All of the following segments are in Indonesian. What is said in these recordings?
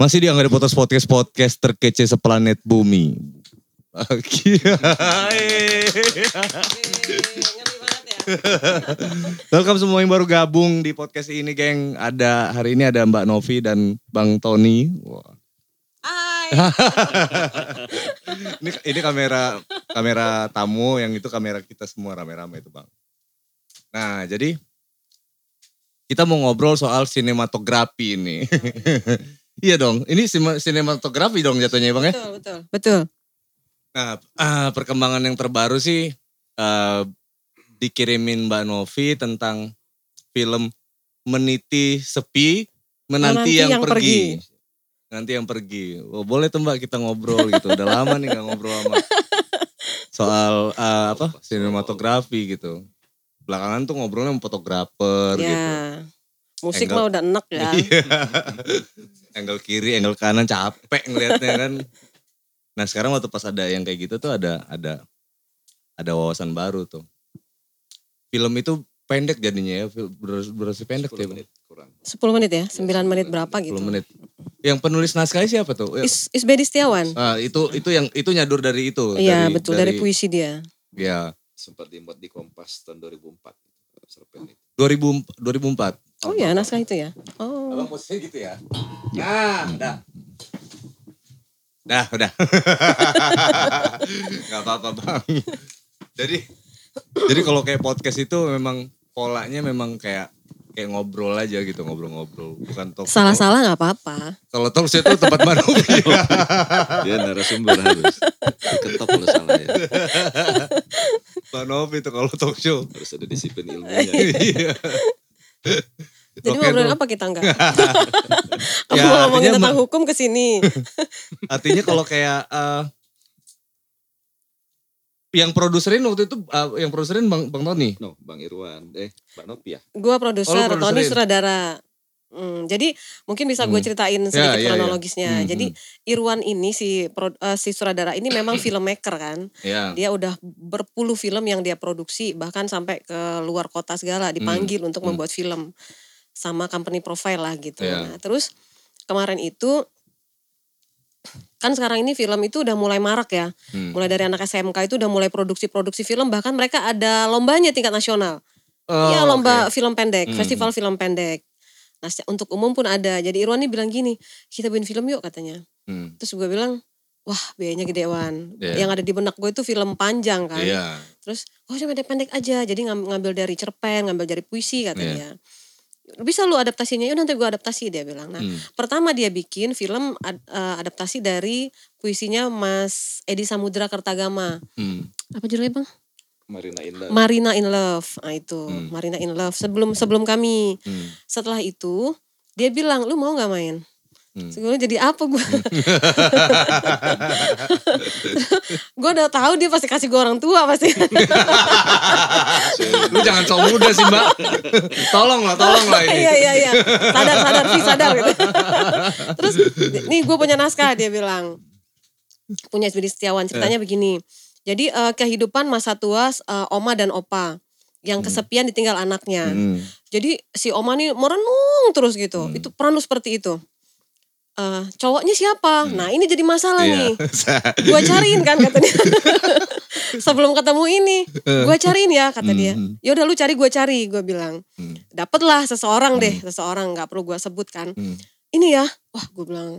Masih di Angga Podcast Podcast Podcast terkece seplanet bumi. Oke. Welcome semua yang baru gabung di podcast ini, geng. Ada hari ini ada Mbak Novi dan Bang Tony. Wah. Hai. ini ini kamera kamera tamu, yang itu kamera kita semua rame-rame itu, Bang. Nah, jadi kita mau ngobrol soal sinematografi ini. iya dong, ini sinematografi dong jatuhnya ya, Bang ya. Betul, betul. Betul. Nah, ah, perkembangan yang terbaru sih eh, dikirimin Mbak Novi tentang film Meniti Sepi, Menanti Menanti yang, yang pergi. Nanti yang pergi. Oh, boleh tuh Mbak kita ngobrol gitu. Udah lama nih gak ngobrol sama soal eh, apa sinematografi gitu. Belakangan tuh ngobrolnya sama fotografer gitu. Ya. Musik Angle- mah udah enak ya. Iya. angle kiri, angle kanan capek ngeliatnya kan. Nah sekarang waktu pas ada yang kayak gitu tuh ada ada ada wawasan baru tuh. Film itu pendek jadinya ya, durasi, durasi pendek 10 ya. menit kurang. 10 menit ya, 9 menit berapa 10 gitu. menit. Yang penulis naskahnya siapa tuh? Is, Isbedi Setiawan. ah, itu itu yang itu nyadur dari itu. Iya betul, dari, puisi dia. Ya, Sempat dimuat di Kompas tahun 2004. Cerpen itu. 2000, 2004. Oh ya, naskah itu ya. Oh. Abang posisinya gitu ya. Nah, udah. Dah, udah. Gak apa-apa bang. Jadi, jadi kalau kayak podcast itu memang polanya memang kayak kayak ngobrol aja gitu, ngobrol-ngobrol. Bukan talk. Salah-salah nggak apa-apa. Kalau talk show itu tempat baru. Dia narasumber harus. Diketok kalau salah ya. Mbak Novi itu kalau talk show. Harus ada disiplin ilmunya. Iya. Jadi Oke, ngobrolin apa kita enggak? Kamu Ya, ngomongin artinya tentang hukum ke sini. Artinya kalau kayak eh, yang produserin waktu itu eh, yang produserin Bang Bang Tony. No, Bang Irwan. Eh, Mbak Nopi ya? Gua Oh, produser, lu Tony sutradara. Hmm, jadi mungkin bisa gue Hmm. ceritain Ya, sedikit ya, ya. kronologisnya. Hmm, Jadi Irwan ini si pro- eh, si sutradara ini memang filmmaker kan. Ya. Dia udah berpuluh film yang dia produksi bahkan sampai ke luar kota segala dipanggil untuk hmm. membuat film sama company profile lah gitu. Ya. Nah, terus kemarin itu kan sekarang ini film itu udah mulai marak ya. Hmm. Mulai dari anak SMK itu udah mulai produksi-produksi film bahkan mereka ada lombanya tingkat nasional. Oh, Iya lomba oke. film pendek, Hmm. festival film pendek. Nah untuk umum pun ada. Jadi Irwan nih bilang gini, kita bikin film yuk katanya. Hmm. Terus gue bilang, wah biayanya gedean. Iya. Yang ada di benak gue itu film panjang kan. Iya. Terus, oh cuma pendek aja. Jadi ngam- ngambil dari cerpen, ngambil dari puisi katanya. Bisa lu adaptasinya, yuk nanti gue adaptasi dia bilang. Nah Hmm. pertama dia bikin film ad- eh, adaptasi dari puisinya Mas Edi Samudra Kertagama. Hmm. Apa judulnya bang? Marina Indah. Marina in Love. Nah itu, Hmm. Marina in Love. Sebelum sebelum kami Hmm. setelah itu dia bilang lu mau nggak main Hmm. Jadi apa gue? gue udah tahu dia pasti kasih gue orang tua pasti. Lu jangan sok muda sih mbak. tolong lah, tolong lah ini. Iya iya iya. Sadar sadar sih sadar gitu. Terus nih gue punya naskah dia bilang. Punya Sbidi Setiawan ceritanya begini. Jadi eh, kehidupan masa tua eh, oma dan opa yang kesepian ditinggal anaknya. Hmm. Jadi si oma nih merenung terus gitu. Itu peran lu seperti itu. Eh, cowoknya siapa? Nah ini jadi masalah Iya. nih. Gua cariin kan kata dia. Sebelum ketemu ini, gua cariin ya kata dia. Hmm. Ya udah lu cari gua cari, gua bilang. Hmm. Dapatlah seseorang deh, seseorang nggak perlu gua sebut kan. Hmm. Ini ya, wah gua bilang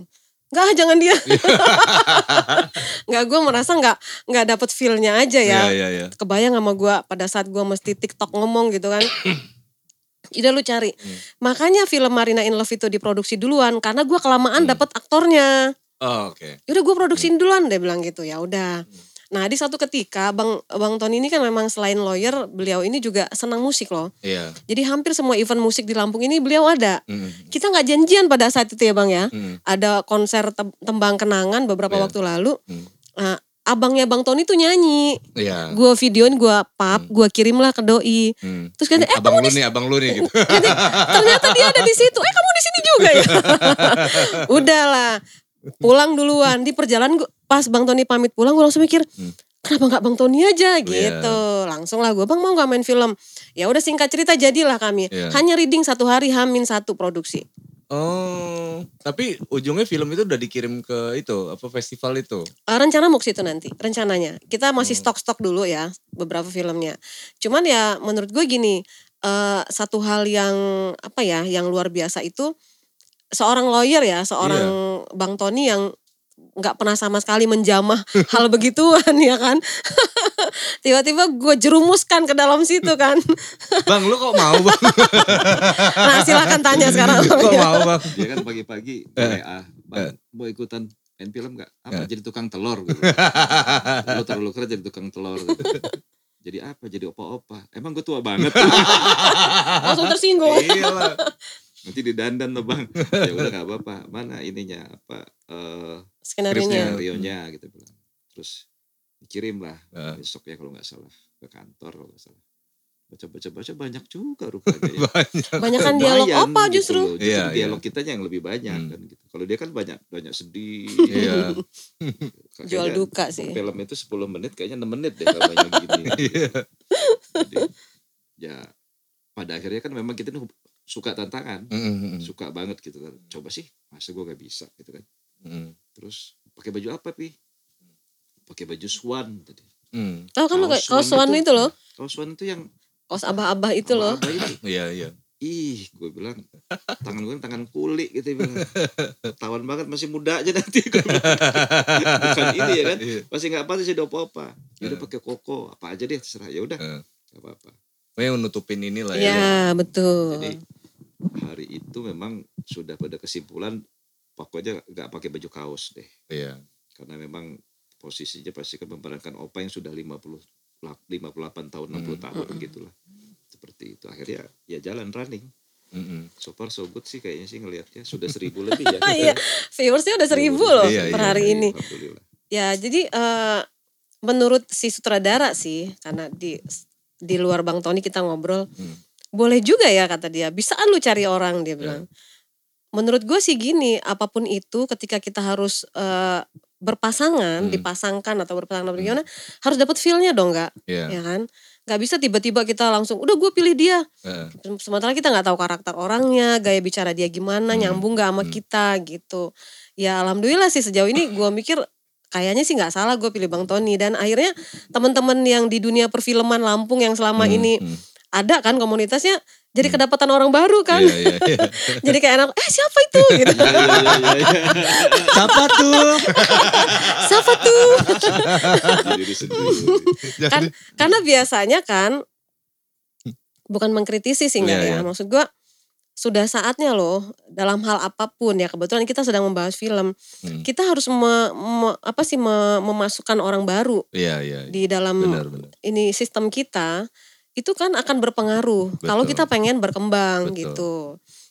Enggak ah, jangan dia. Enggak gue merasa enggak enggak dapet feel-nya aja Iya, ya. iya, iya. Kebayang sama gua pada saat gua mesti TikTok ngomong gitu kan. Udah lu cari. Hmm. Makanya film Marina in Love itu diproduksi duluan karena gua Hmm. kelamaan dapet aktornya Oh, oke. yaudah gue produksiin duluan dia bilang gitu ya udah nah di satu ketika bang bang Tony ini kan memang selain lawyer beliau ini juga senang musik loh Iya. jadi hampir semua event musik di Lampung ini beliau ada Hmm. kita nggak janjian pada saat itu ya bang ya Hmm. ada konser tem- tembang kenangan beberapa Iya. waktu lalu Hmm. nah, abangnya bang Tony tuh nyanyi Iya. gue videoin gue pap gue kirim lah ke doi Hmm. terus kan eh abang kamu lu nih, abang lu nih gitu. Jadi, ternyata dia ada di situ. Eh kamu di sini juga ya? Udahlah, pulang duluan. Di perjalanan gua, pas Bang Tony pamit pulang, gue langsung mikir, Hmm. kenapa nggak Bang Tony aja Iya. gitu. Langsung lah gue, Bang mau nggak main film? Ya udah singkat cerita jadilah kami. Iya. Hanya reading satu hari, hamin satu produksi. Oh, tapi ujungnya film itu udah dikirim ke itu apa festival itu? Eh, rencana mau ke situ nanti, rencananya. Kita masih Hmm. stok-stok dulu ya, beberapa filmnya. Cuman ya menurut gue gini, eh, satu hal yang apa ya, yang luar biasa itu seorang lawyer ya, seorang Iya. Bang Tony yang nggak pernah sama sekali menjamah hal begituan ya kan. Tiba-tiba gue jerumuskan ke dalam situ kan. Bang, lu kok mau bang? Nah silakan tanya sekarang. kok mau bang? Dia kan pagi-pagi Eh. WA, Bang, mau ikutan main film gak? Apa? Eh. Jadi tukang telur gitu. Lu terlalu keren jadi tukang telur gitu. Jadi apa? Jadi opa-opa. Emang gue tua banget. Langsung tersinggung. Iya. Nanti didandan tuh bang. Ya udah gak apa-apa. Mana ininya apa? eh Skenario-nya. skenario-nya gitu bilang. Terus dikirim lah Eh. besok ya kalau nggak salah ke kantor kalau nggak salah. Baca-baca-baca banyak juga rupanya. ya. Banyak. Banyak kan dialog apa gitu justru. loh. Justru Iya, dialog kitanya yang lebih banyak Hmm. kan gitu. Kalau dia kan banyak banyak sedih. Iya. Kayaknya Jual duka sih. Film itu 10 menit kayaknya 6 menit deh kalau banyak gini. Iya. Jadi, ya pada akhirnya kan memang kita nih suka tantangan, Mm, mm, suka banget gitu kan. Coba sih, masa gue gak bisa gitu kan. mm, Terus pakai baju apa pi? Pakai baju swan tadi. mm. Tahu kan lo Kaos kaos swan swan itu. itu loh. Kaos swan itu yang Kaos abah-abah itu loh. apa itu? Iya iya. Ih, gue bilang tangan gue kan tangan kulit gitu bilang. Tawan banget masih muda aja nanti gue. Bukan ini ya kan. Iya. Masih nggak apa sih apa apa. Ya udah pakai koko apa aja deh terserah. Ya udah. Eh. Gak apa-apa. Pokoknya menutupin inilah ya. Iya betul. Jadi hari itu memang sudah pada kesimpulan pokoknya nggak pakai baju kaos deh. Iya. Karena memang posisinya pasti kan memerankan opa yang sudah 50 lap- 58 tahun 60 Hmm. tahun gitulah. Seperti itu. Akhirnya ya jalan running. Mm, mm. So far so good sih kayaknya sih ngelihatnya sudah seribu lebih ya. Iya, viewersnya udah seribu loh Iya, per iya, hari iya, ini. Ya jadi eh, menurut si sutradara sih, karena di di luar Bang Tony kita ngobrol, Hmm. boleh juga ya kata dia, bisaan lu cari orang dia bilang. Menurut gue sih gini, apa pun itu ketika kita harus eh, berpasangan, Hmm. dipasangkan atau berpasangan atau gimana, harus dapat feel-nya dong nggak, Iya. ya kan? Gak bisa tiba-tiba kita langsung, udah gue pilih dia. Eh, sementara kita nggak tahu karakter orangnya, gaya bicara dia gimana, Hmm, nyambung gak sama hmm. kita gitu. Ya alhamdulillah sih sejauh ini gue mikir kayaknya sih nggak salah gue pilih Bang Tony dan akhirnya teman-teman yang di dunia perfilman Lampung yang selama mm, ini mm. ada kan komunitasnya jadi Hmm. kedapatan orang baru kan. Iya iya iya. jadi kayak anak eh siapa itu gitu. Iya, iya, iya. Siapa tuh? siapa tuh? Kan karena biasanya kan bukan mengkritisi sih Iya, ya. iya. Maksud gua sudah saatnya loh dalam hal apa pun ya kebetulan kita sedang membahas film Hmm. kita harus me- me- apa sih me- memasukkan orang baru Iya iya. di dalam Benar benar. ini sistem kita itu kan akan berpengaruh Betul. kalau kita pengen berkembang Betul. gitu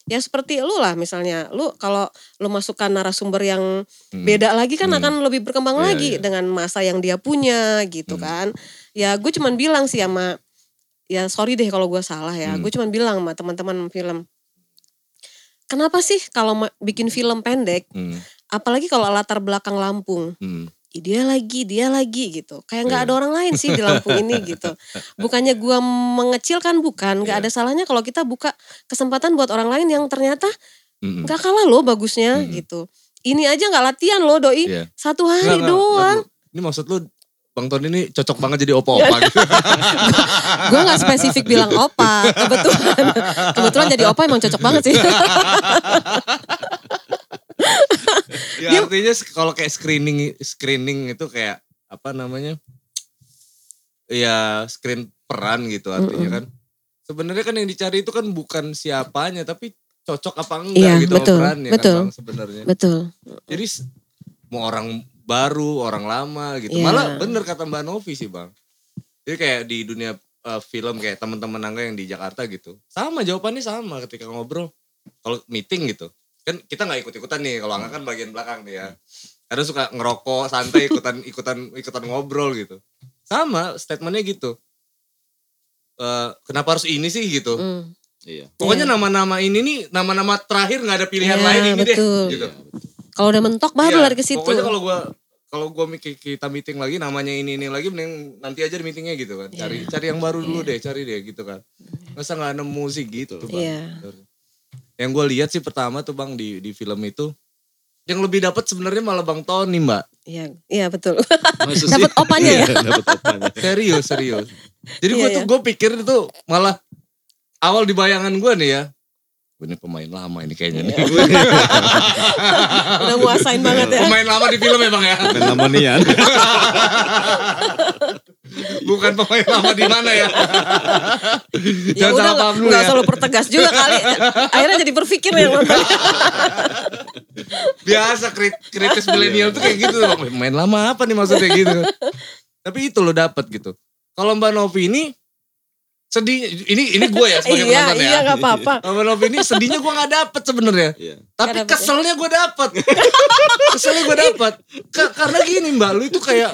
ya seperti lu lah misalnya lu kalau lu masukkan narasumber yang Hmm. beda lagi kan Hmm. akan lebih berkembang Iya, lagi iya. dengan masa yang dia punya gitu Hmm. kan ya gue cuman bilang sih sama ya sorry deh kalau gue salah ya Hmm. gue cuman bilang sama teman-teman film kenapa sih kalau bikin film pendek Hmm. apalagi kalau latar belakang Lampung Hmm. "Ih, dia lagi dia lagi gitu kayak nggak Iya. ada orang lain sih di Lampung ini gitu bukannya gua mengecilkan bukan nggak Iya. ada salahnya kalau kita buka kesempatan buat orang lain yang ternyata Hmm. nggak kalah loh bagusnya Mm-mm. gitu ini aja nggak latihan loh doi Iya. satu hari nggak, doang nggak, Ini maksud lu Bang Tony ini cocok banget jadi opa-opa gitu. gue nggak spesifik bilang opa kebetulan kebetulan jadi opa emang cocok banget sih ya Dia- artinya kalau kayak screening screening itu kayak apa namanya? Ya screen peran gitu artinya kan. Sebenarnya kan yang dicari itu kan bukan siapanya tapi cocok apa enggak Iya, gitu betul, sama perannya betul. kan sebenarnya. betul Jadi mau orang baru, orang lama gitu. Iya. Malah bener kata Mbak Novi sih bang. Jadi kayak di dunia uh, film kayak teman-teman Angga yang di Jakarta gitu. Sama jawabannya sama ketika ngobrol. Kalau meeting gitu. Kan kita nggak ikut-ikutan nih. Kalau Angga kan bagian belakang nih ya. Kadang suka ngerokok santai ikutan ikutan ikutan ngobrol gitu. Sama statementnya gitu. Eh, kenapa harus ini sih gitu. Iya. Pokoknya Iya. nama-nama ini nih nama-nama terakhir nggak ada pilihan Iya, lain ini betul. deh. Gitu. Iya, betul. kalau udah mentok baru Iya, lari ke situ Pokoknya kalau gua kalau gua mikir kita meeting lagi namanya ini ini lagi mending nanti aja di meetingnya gitu kan. Cari Iya. cari yang baru dulu Iya. deh, cari deh gitu kan. Masa nggak nemu sih gitu, Bang. Iya. Betul. yang gue lihat sih pertama tuh bang di di film itu yang lebih dapat sebenarnya malah bang Tony mbak Iya, iya betul. Dapat opanya ya? Iya, Dapat opanya. serius serius jadi gue Iya, tuh gue pikir itu malah awal di bayangan gue nih ya "Wah, ini pemain lama ini kayaknya nih Udah nguasain banget ya. pemain lama di film ya bang ya Main lamonian. bukan pemain lama di mana ya Ya jangan udah salah paham dulu ya selalu pertegas juga kali. Akhirnya jadi berpikir yang nonton. biasa krit- kritis milenial tuh kayak gitu bang main lama apa nih maksudnya gitu tapi itu lo dapet gitu kalau mbak Novi ini sedih ini ini gue ya sebagai iya, penonton iya ya nggak apa-apa. Mbak Novi ini sedihnya gue nggak dapet sebenarnya Iya. tapi dapet ya? keselnya gue dapet keselnya gue dapet Ka- karena gini mbak lu itu kayak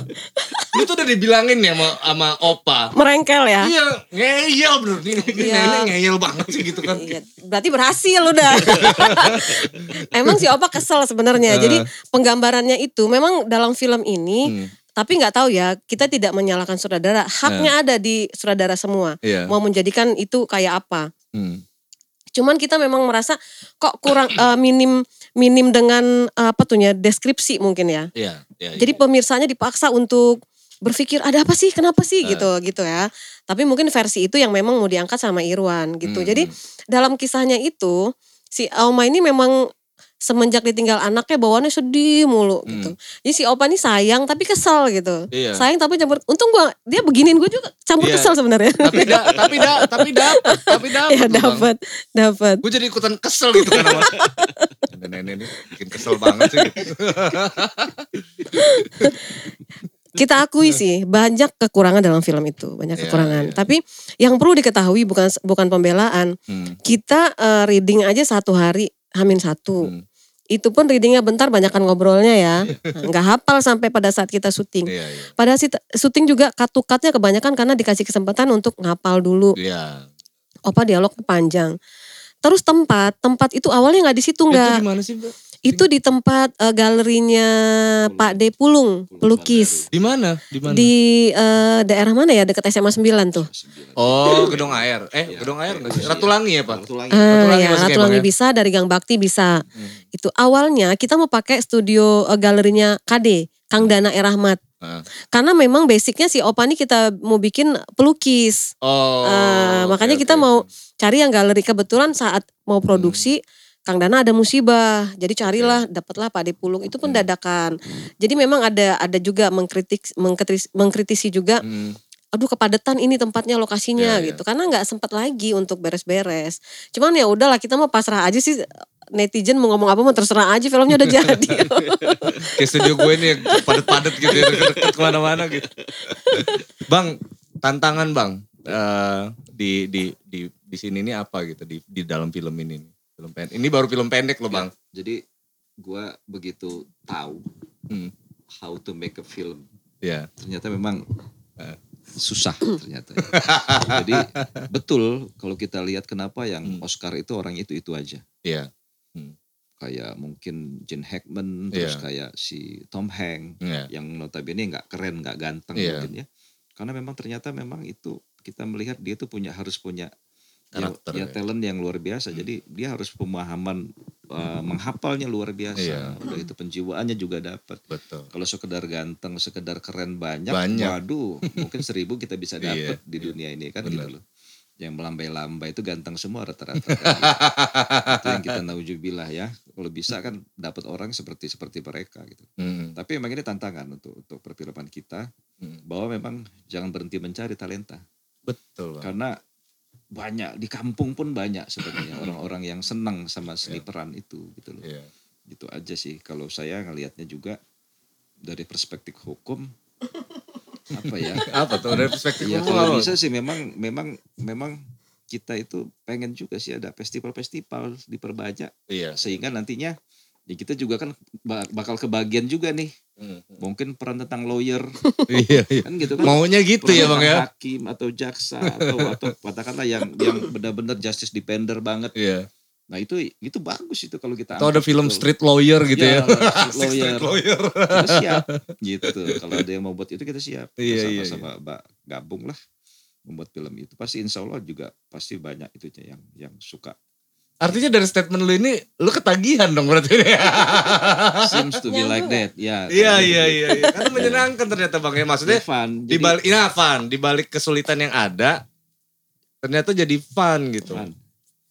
lu tuh udah dibilangin ya sama, sama opa Merengkel ya. iya ngeyel bener nih ini Iya. nenek ngeyel banget sih gitu kan Iya, berarti berhasil udah. Emang si Opa kesel sebenarnya. Eh. Jadi penggambarannya itu memang dalam film ini, Hmm, tapi nggak tahu ya, kita tidak menyalahkan sutradara. Haknya ada di sutradara semua. iya Mau menjadikan itu kayak apa. Hmm, Cuman kita memang merasa kok kurang eh, minim minim dengan eh, apa tuh ya deskripsi mungkin ya. iya iya Jadi pemirsanya dipaksa untuk berpikir ada apa sih, kenapa sih Eh. gitu gitu ya. Tapi mungkin versi itu yang memang mau diangkat sama Irwan gitu. Hmm, Jadi dalam kisahnya itu si Auma ini memang semenjak ditinggal anaknya bawaannya sedih mulu Hmm. gitu. Jadi si Opa ini sayang tapi kesel gitu. Iya. Sayang tapi campur. Untung gua dia beginiin gue juga campur Iya. kesel sebenarnya. tapi da, tapi da, tapi dapat tapi dapat ya dapat dapat. gue jadi ikutan kesel gitu kan nenek ini bikin kesel banget sih Kita akui sih banyak kekurangan dalam film itu, banyak Iya, kekurangan. iya. Tapi yang perlu diketahui bukan bukan pembelaan. Hmm, Kita eh, reading aja satu hari hamin satu. hmm, Itu pun readingnya bentar banyakan ngobrolnya ya. Nggak hafal sampai pada saat kita syuting. iya iya Pada syuting juga cut-to-cutnya kebanyakan karena dikasih kesempatan untuk ngapal dulu. iya Opa dialog panjang. Terus tempat, tempat itu awalnya nggak di situ itu nggak. sih mbak Itu di tempat eh, galerinya Pak D Pulung, pelukis. di mana di mana Di eh, daerah mana ya dekat SMA 9 tuh? oh gedung air eh Iya. gedung air nggak sih ratu langi ya pak Ratu Langit. Ah Ratulangi ya, Ratulangi Bang ya? bisa dari Gang Bakti bisa. Hmm. Itu awalnya kita mau pakai studio eh, galerinya KD, Kang Dana E. Rahmat. Ah. Karena memang basicnya si Opa ini kita mau bikin pelukis. oh oke, makanya kita mau oke. cari yang galeri kebetulan saat mau produksi Kang Dana ada musibah. Jadi carilah dapatlah Pak De Pulung itu pun Hmm. dadakan. Jadi memang ada ada juga mengkritik mengkritisi, mengkritisi juga Hmm, aduh kepadatan ini tempatnya lokasinya Iya, iya. gitu karena nggak sempat lagi untuk beres-beres cuman ya udahlah kita mau pasrah aja sih netizen mau ngomong apa mau terserah aja filmnya udah jadi kayak studio gue ini yang padet-padet gitu ya deket-deket ke mana-mana gitu bang tantangan bang eh, di di di di sini ini apa gitu di di dalam film ini? Film pendek ini baru film pendek loh bang Jadi gua begitu tahu Hmm. how to make a film. ya Ternyata memang Eh. susah ternyata. ya. Jadi betul kalau kita lihat kenapa yang Hmm. Oscar itu orang itu itu aja. Iya. Kayak mungkin Gene Hackman, terus Iya. kayak si Tom Hanks Iya. yang notabene nggak keren, nggak ganteng Iya. mungkin ya. Karena memang ternyata memang itu kita melihat dia tuh punya harus punya ya, Karakter ya, ya. talent yang luar biasa. Jadi dia harus pemahaman uh, menghafalnya luar biasa. Iya. Udah itu penjiwaannya juga dapat. betul Kalau sekedar ganteng, sekedar keren banyak, Banyak. waduh, mungkin seribu kita bisa dapat Iya, di dunia ini kan Benar. gitu loh. Yang melambai-lambai itu ganteng semua rata-rata. kan gitu. itu yang kita naujubillah ya. Kalau bisa kan dapat orang seperti seperti mereka gitu. Hmm, Tapi memang ini tantangan untuk untuk perfilman kita hmm. bahwa memang jangan berhenti mencari talenta betul bang karena banyak di kampung pun banyak sebenarnya orang-orang yang senang sama seni Iya. peran itu gitu loh. Iya. Gitu aja sih kalau saya ngelihatnya juga dari perspektif hukum apa ya? apa tuh dari perspektif ya hukum kalau bisa sih memang memang memang kita itu pengen juga sih ada festival-festival diperbanyak iya sehingga nantinya ya kita juga kan ba- bakal kebagian juga nih. Hmm, mungkin peran tentang lawyer. Iya iya. Kan gitu kan. Maunya gitu peran ya bang ya? hakim atau jaksa atau atau katakanlah yang yang benar-benar justice defender banget. Iya. Nah itu itu bagus itu kalau kita atau ada film gitu. street lawyer gitu ya, street lawyer Street lawyer. kita siap. Gitu. Kalau ada yang mau buat itu kita siap. Iya, iya, sama-sama Mbak gabung lah. Membuat film itu. Pasti insya Allah juga pasti banyak itu yang yang suka Artinya dari statement lu ini, lu ketagihan dong berarti. Seems to be like that. Ya. Iya, iya, iya. iya. Karena menyenangkan ternyata bang ya. Maksudnya Fun. di Jadi, balik, ini fun. Di balik kesulitan yang ada, ternyata jadi fun gitu. fun.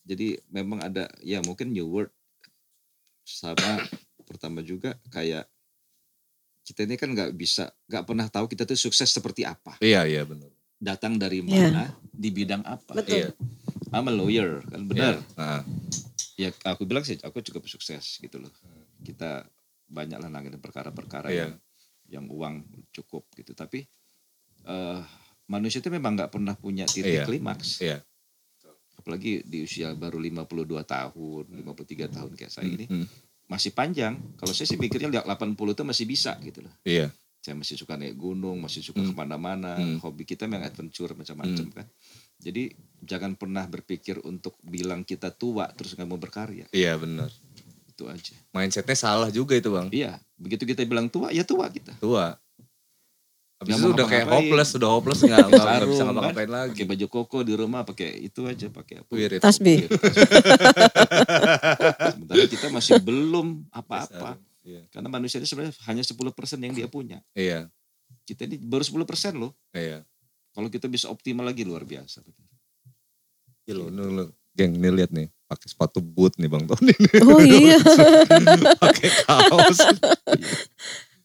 Jadi memang ada, ya mungkin new word sama pertama juga kayak kita ini kan nggak bisa, nggak pernah tahu kita tuh sukses seperti apa. Iya, iya benar. Datang dari Iya. mana, di bidang apa. Betul. Iya. I'm a lawyer, kan benar. Iya. Nah, Ya aku bilang sih, aku cukup sukses gitu loh. Kita banyak lah nanganin perkara-perkara Iya. yang yang uang cukup gitu. Tapi eh manusia itu memang nggak pernah punya titik Iya. klimaks. Iya. Apalagi di usia baru 52 tahun, 53 tahun kayak saya ini. Hmm. Masih panjang. Kalau saya sih mikirnya lihat 80 itu masih bisa gitu loh. Iya. Saya masih suka naik gunung, masih suka Hmm. ke mana-mana. Hmm. Hobi kita memang adventure macam-macam kan. Jadi jangan pernah berpikir untuk bilang kita tua terus nggak mau berkarya. Iya benar. Itu aja. Mindsetnya salah juga itu bang. Iya, begitu kita bilang tua, ya tua kita. Tua. Habis Nggak itu udah kayak hopeless, udah hopeless nggak nggak Sarung, bisa kan? ngapa-ngapain lagi. Pakai baju koko di rumah, pakai itu aja, pakai apa? Wirid. Tasbih. Sementara kita masih belum apa-apa. Iya. Karena manusia itu sebenarnya hanya 10% yang dia punya. Iya. Kita ini baru 10% loh. Iya. Kalau kita bisa optimal lagi luar biasa. Iya lo, lu, lu. Geng, nih lihat nih, pakai sepatu boot nih Bang Tony nih. Oh iya. pakai kaos.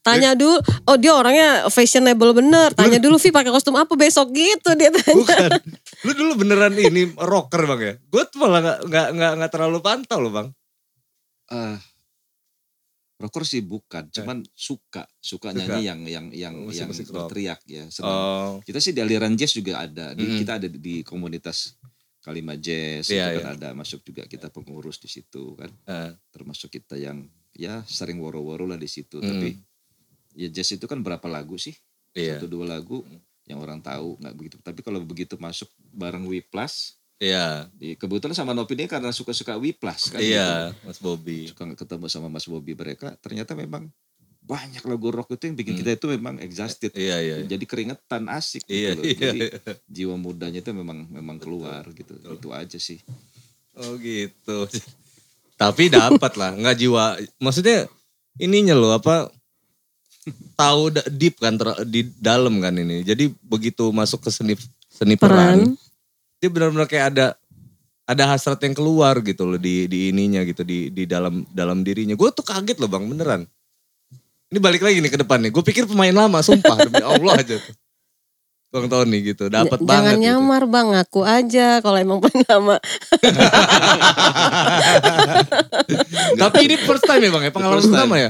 Tanya dulu, oh dia orangnya fashionable bener. Tanya dulu Vi pakai kostum apa besok gitu dia tanya. Bukan. Lu dulu beneran ini rocker Bang ya? Gue tuh malah gak, gak, gak, gak terlalu pantau loh Bang. Eh rocker sih bukan, cuman suka, suka Eh. Suka. nyanyi yang yang yang Musik- yang musik rock. berteriak ya. senang. Oh. Kita sih di aliran jazz juga ada. Di, Mm. Kita ada di, komunitas Kalimat Jazz Iya, itu kan iya. ada masuk juga kita pengurus di situ kan. Eh, Termasuk kita yang ya sering woro-woro lah di situ. Mm. Tapi ya jazz itu kan berapa lagu sih? iya. Satu dua lagu yang orang tahu nggak begitu. Tapi kalau begitu masuk bareng W Plus, Iya. di kebetulan sama Nopi ini karena suka-suka W Plus kan. Iya, gitu. Mas Bobby. Suka ketemu sama Mas Bobby mereka. Ternyata memang banyak lagu rock itu yang bikin Mm. kita itu memang exhausted. Iya, iya. iya. Jadi keringetan asik gitu Iya, loh. iya, Jadi iya. jiwa mudanya itu memang memang keluar gitu. betul. Itu aja sih. Oh gitu. Tapi dapat lah, nggak jiwa. Maksudnya ininya loh apa tahu deep kan ter- di dalam kan ini. Jadi begitu masuk ke seni seni peran, Peran. Dia benar-benar kayak ada ada hasrat yang keluar gitu loh di di ininya gitu di di dalam dalam dirinya. Gue tuh kaget loh bang beneran. Ini balik lagi nih ke depan nih. Gue pikir pemain lama, sumpah demi Allah aja tuh. Bang Tony gitu, dapat banget Jangan gitu. nyamar bang, ngaku aja kalau emang pengen lama. Tapi ini first time ya bang ya, pengalaman pertama ya.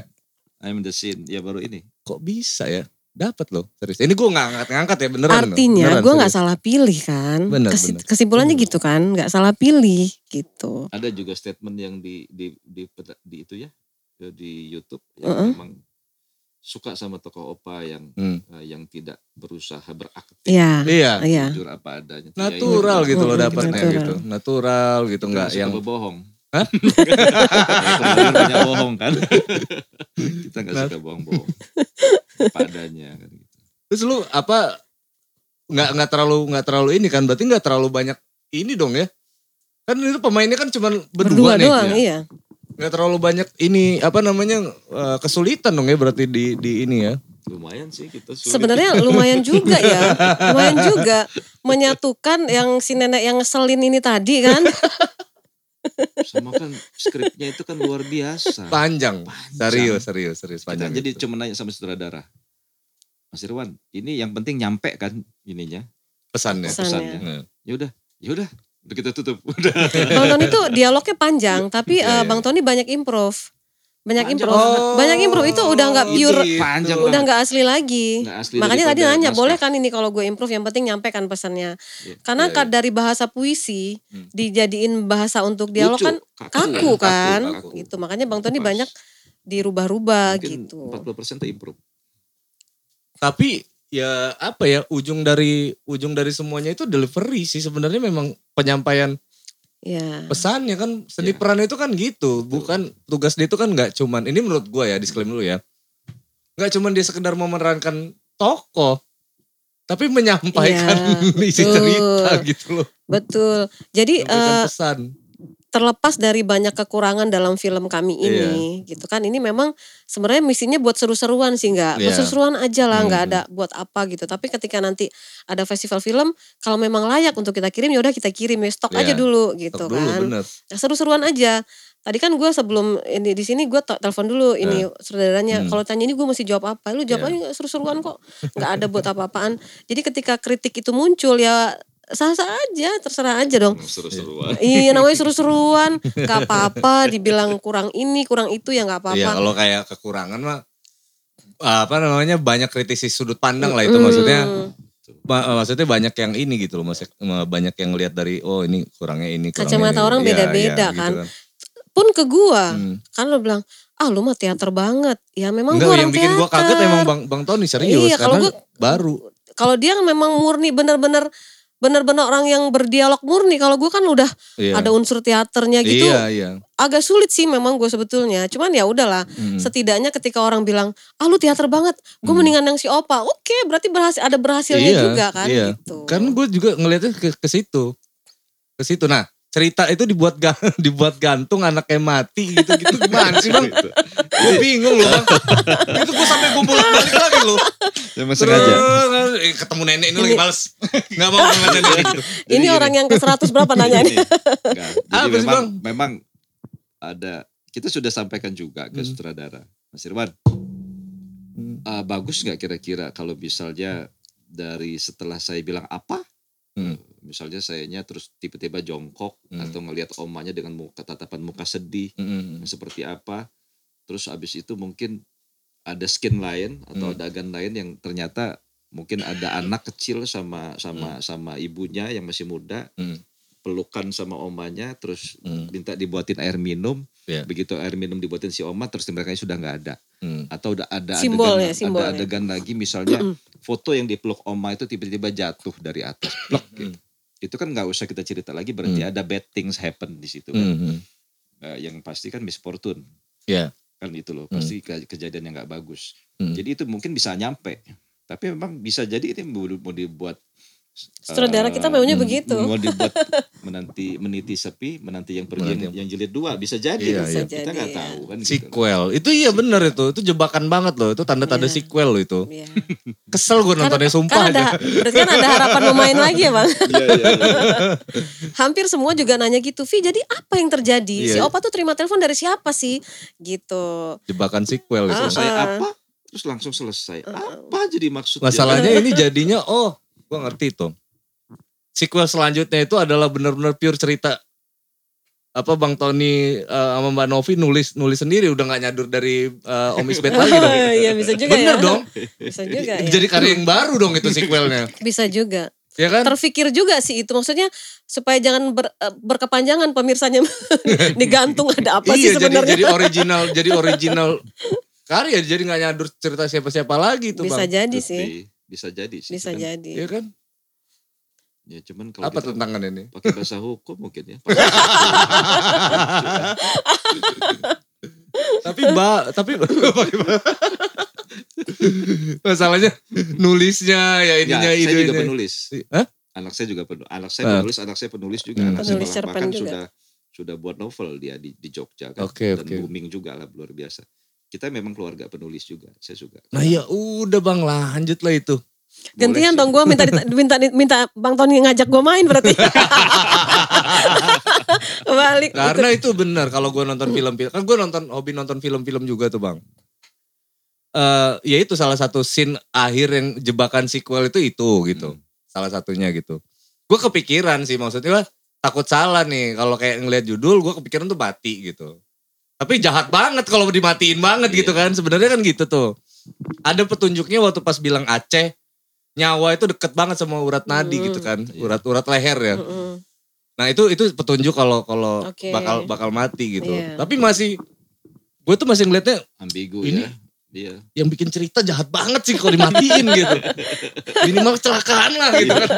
I'm the scene. Ya baru ini. kok bisa ya dapat loh serius ini gue nggak ngangkat ngangkat ya beneran loh. Artinya Beneran, gue nggak salah pilih kan. Bener, Kesi- bener. Kesimpulannya gitu kan, nggak salah pilih gitu. Ada juga statement yang di di di, peta- di itu ya di YouTube yang Heeh. memang suka sama tokoh opa yang Hmm. eh, yang tidak berusaha berakting Iya, iya iya. jujur apa adanya. natural Ya, gitu loh Mm, dapatnya gitu natural gitu nggak yang suka bohong. Hah? Banyak bohong kan. Kita nggak Nah. suka bohong-bohong. Apa adanya kan gitu. terus lu apa nggak nggak terlalu nggak terlalu ini kan berarti nggak terlalu banyak ini dong ya kan itu pemainnya kan cuma Berdua berdua, nih doang, ya. iya. nggak terlalu banyak ini apa namanya eh, kesulitan dong ya berarti di di ini ya Lumayan sih kita sulit. Sebenarnya lumayan juga ya, lumayan juga menyatukan yang si nenek yang ngeselin ini tadi kan. sama kan skripnya itu kan luar biasa. panjang Panjang. serius serius serius Kita panjang jadi itu. cuma nanya sama sutradara. Mas Irwan, ini yang penting nyampe kan ininya, pesannya Pesannya. Nah. ya udah, ya udah, udah kita tutup, udah. Bang Tony tuh dialognya panjang, tapi Iya, eh, iya. Bang Tony banyak improv. Banyak Panjang improv. Oh, banyak improv itu udah nggak pure, gitu. Panjang udah nggak asli lagi. Nggak asli Makanya tadi nanya, naskah. boleh kan ini kalau gue improve yang penting nyampaikan pesannya. Iya, Karena iya, ka- dari bahasa puisi Hmm. dijadiin bahasa untuk dialog Lucu, kan kaku kan. kaku. Gitu. Makanya Bang Tony Pas. banyak dirubah-rubah gitu. 40% tuh improve. Tapi ya apa ya ujung dari ujung dari semuanya itu delivery sih sebenarnya memang penyampaian Ya. pesannya kan seni Iya. peran itu kan gitu bukan tugas dia itu kan nggak cuman ini menurut gua ya disclaimer dulu ya nggak cuman dia sekedar memerankan tokoh tapi menyampaikan Iya, isi betul. cerita gitu loh Betul. Jadi eh, pesan terlepas dari banyak kekurangan dalam film kami ini gitu kan. Ini memang sebenarnya misinya buat seru-seruan sih nggak buat Iya. seru-seruan aja lah nggak Hmm. ada buat apa gitu. Tapi ketika nanti ada festival film kalau memang layak untuk kita kirim ya udah kita kirim ya stok aja Iya. dulu gitu Tok dulu kan. Nah, seru-seruan aja. Tadi kan gue sebelum ini di sini gue telepon dulu ini saudaranya. Hmm. kalau tanya ini gue mesti jawab apa? Lu jawab aja seru-seruan kok. Nggak ada buat apa-apaan. Jadi ketika kritik itu muncul ya sah-sah aja terserah aja dong Seru-seruan. Iya namanya seru-seruan Gak apa-apa Dibilang kurang ini Kurang itu ya gak Iya apa-apa kalau kayak kekurangan mah apa namanya banyak kritisi sudut pandang lah itu Hmm. maksudnya ma- maksudnya banyak yang ini gitu loh maksudnya banyak yang ngelihat dari oh ini kurangnya ini kurangnya Kacamata ini. orang Iya, beda-beda iya, kan. gitu Pun ke gua Hmm. Kan lo bilang Ah lu mah teater banget Ya memang Enggak gua orang yang bikin gua kaget teater. emang Bang Bang Tony serius Iya, kalau karena gua- baru. Kalau dia memang murni Bener-bener Bener-bener orang yang berdialog murni Kalau gua kan udah Iya. Ada unsur teaternya gitu Iya, iya. Agak sulit sih memang gue sebetulnya Cuman ya udahlah Hmm. Setidaknya ketika orang bilang Ah lu teater banget Gue mendingan yang si Opa Oke berarti berhasil, ada berhasilnya Iya, juga kan iya. gitu. Kan gue juga ngelihatnya ke, ke situ. Ke situ. Nah, cerita itu dibuat ga- dibuat gantung anaknya mati gitu-gitu gimana sih bang? Gitu. Gue bingung loh bang. itu gue sampai gue bolak-balik lagi loh. Memang sengaja. Terus, eh, ketemu nenek ini lagi males. Gak mau ngeliat nenek gitu. Ini orang yang ke 100 berapa nanya? Enggak. Jadi Apa sih, memang Bang? memang ada kita sudah sampaikan juga ke Hmm. sutradara Mas Irwan. Hmm. ah, bagus nggak kira-kira kalau misalnya dari setelah saya bilang apa, Hmm. Misalnya sayanya terus tiba-tiba jongkok Hmm. atau ngelihat omanya dengan muka tatapan muka sedih Mm-mm. seperti apa, terus abis itu mungkin ada skin lain atau Hmm. ada agan lain yang ternyata mungkin ada anak kecil sama sama sama ibunya yang masih muda Hmm. pelukan sama omanya terus Hmm. minta dibuatin air minum Iya. begitu air minum dibuatin si oma terus mereka sudah nggak ada Hmm. atau udah ada Simbol adegan ya, simbol ada ya. adegan lagi misalnya foto yang dipeluk oma itu tiba-tiba jatuh dari atas plek Hmm. gitu. Itu kan nggak usah kita cerita lagi berarti Hmm. ada bad things happen di situ kan. Hmm. Eh, yang pasti kan misfortune Iya. kan itu loh Hmm. pasti ke- kejadian yang nggak bagus Hmm. jadi itu mungkin bisa nyampe tapi memang bisa jadi ini mau dibuat Sutradara eh, kita maunya hmm, begitu. mau dibuat menanti meniti sepi menanti yang pergi Menanti yang, yang jilid dua bisa jadi Iya, iya. kita nggak Bisa jadi, tahu kan gitu. Sequel. Itu iya bener itu. Itu jebakan banget loh. Itu tanda-tanda Iya. sequel loh itu. Iya. Kesel gue nontonnya Kan- sumpah kan ada, aja. berarti kan ada harapan memain lagi ya bang. Iya, iya, iya. Hampir semua juga nanya gitu, Vi jadi apa yang terjadi? Si Iya. Opa tuh terima telepon dari siapa sih? Gitu. Jebakan sequel itu. Ah, selesai ah. apa terus langsung selesai apa jadi maksudnya Masalahnya ini jadinya oh, gue ngerti tuh. Sequel selanjutnya itu adalah benar-benar pure cerita apa Bang Tony eh, sama Mbak Novi nulis nulis sendiri udah nggak nyadur dari eh, Om Isbet lagi dong. Iya bisa juga Bener ya. dong. Bisa juga ya. Jadi karya yang baru dong itu sequelnya. Bisa juga. Ya kan? Terfikir juga sih itu maksudnya supaya jangan ber- eh, berkepanjangan pemirsanya digantung ada apa sih iya jadi sebenarnya. jadi original jadi original karya jadi nggak nyadur cerita siapa-siapa lagi tuh Bisa Bang. jadi sih. Bisa jadi sih Bisa Cuman- jadi. Iya kan? ya cuman kalau Apa tantangan ini? pakai bahasa hukum mungkin ya tapi mbak tapi masalahnya nulisnya ya ininya ya, saya juga penulis Hah? anak saya juga penulis anak saya Ah. penulis anak saya penulis juga anak saya Penulis cerpen bahkan juga. sudah sudah buat novel dia di, di Jogja kan Oke, dan oke. booming juga lah luar biasa kita memang keluarga penulis juga saya juga nah ya udah bang. Lanjut lah itu. Gantian Boleh dong gue minta minta minta Bang Tony ngajak gue main berarti. Balik. karena itu benar kalau gue nonton film-film. Kan gue nonton hobi nonton film-film juga tuh bang. Eh ya itu salah satu scene akhir yang jebakan sequel itu itu gitu. Salah satunya gitu. Gue kepikiran sih maksudnya takut salah nih. Kalau kayak ngeliat judul gue kepikiran tuh mati gitu tapi jahat banget kalau dimatiin banget Iya. gitu kan sebenarnya kan gitu tuh ada petunjuknya waktu pas bilang Aceh nyawa itu deket banget sama urat nadi Hmm. gitu kan Iya. urat-urat leher ya Mm-mm. Nah itu itu petunjuk kalau kalau Oke. bakal bakal mati gitu. Iya. Tapi masih gue tuh masih ngeliatnya ambigu Ini- ya dia yang bikin cerita jahat banget sih kalau dimatiin gitu. Minimal kecelakaan lah gitu kan.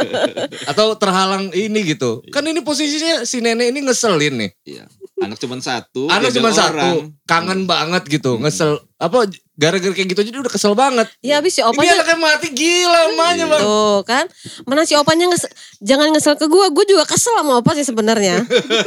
Atau terhalang ini gitu. Kan ini posisinya si nenek ini ngeselin nih. iya anak cuma satu Anak cuma satu, kangen banget gitu, Hmm. ngesel apa gara-gara kayak gitu aja dia udah kesel banget. Ya habis si Ini opanya anaknya mati gila emaknya bang. Tuh kan, mana si opanya nges- jangan ngesel ke gue, gue juga kesel sama opa sih sebenarnya.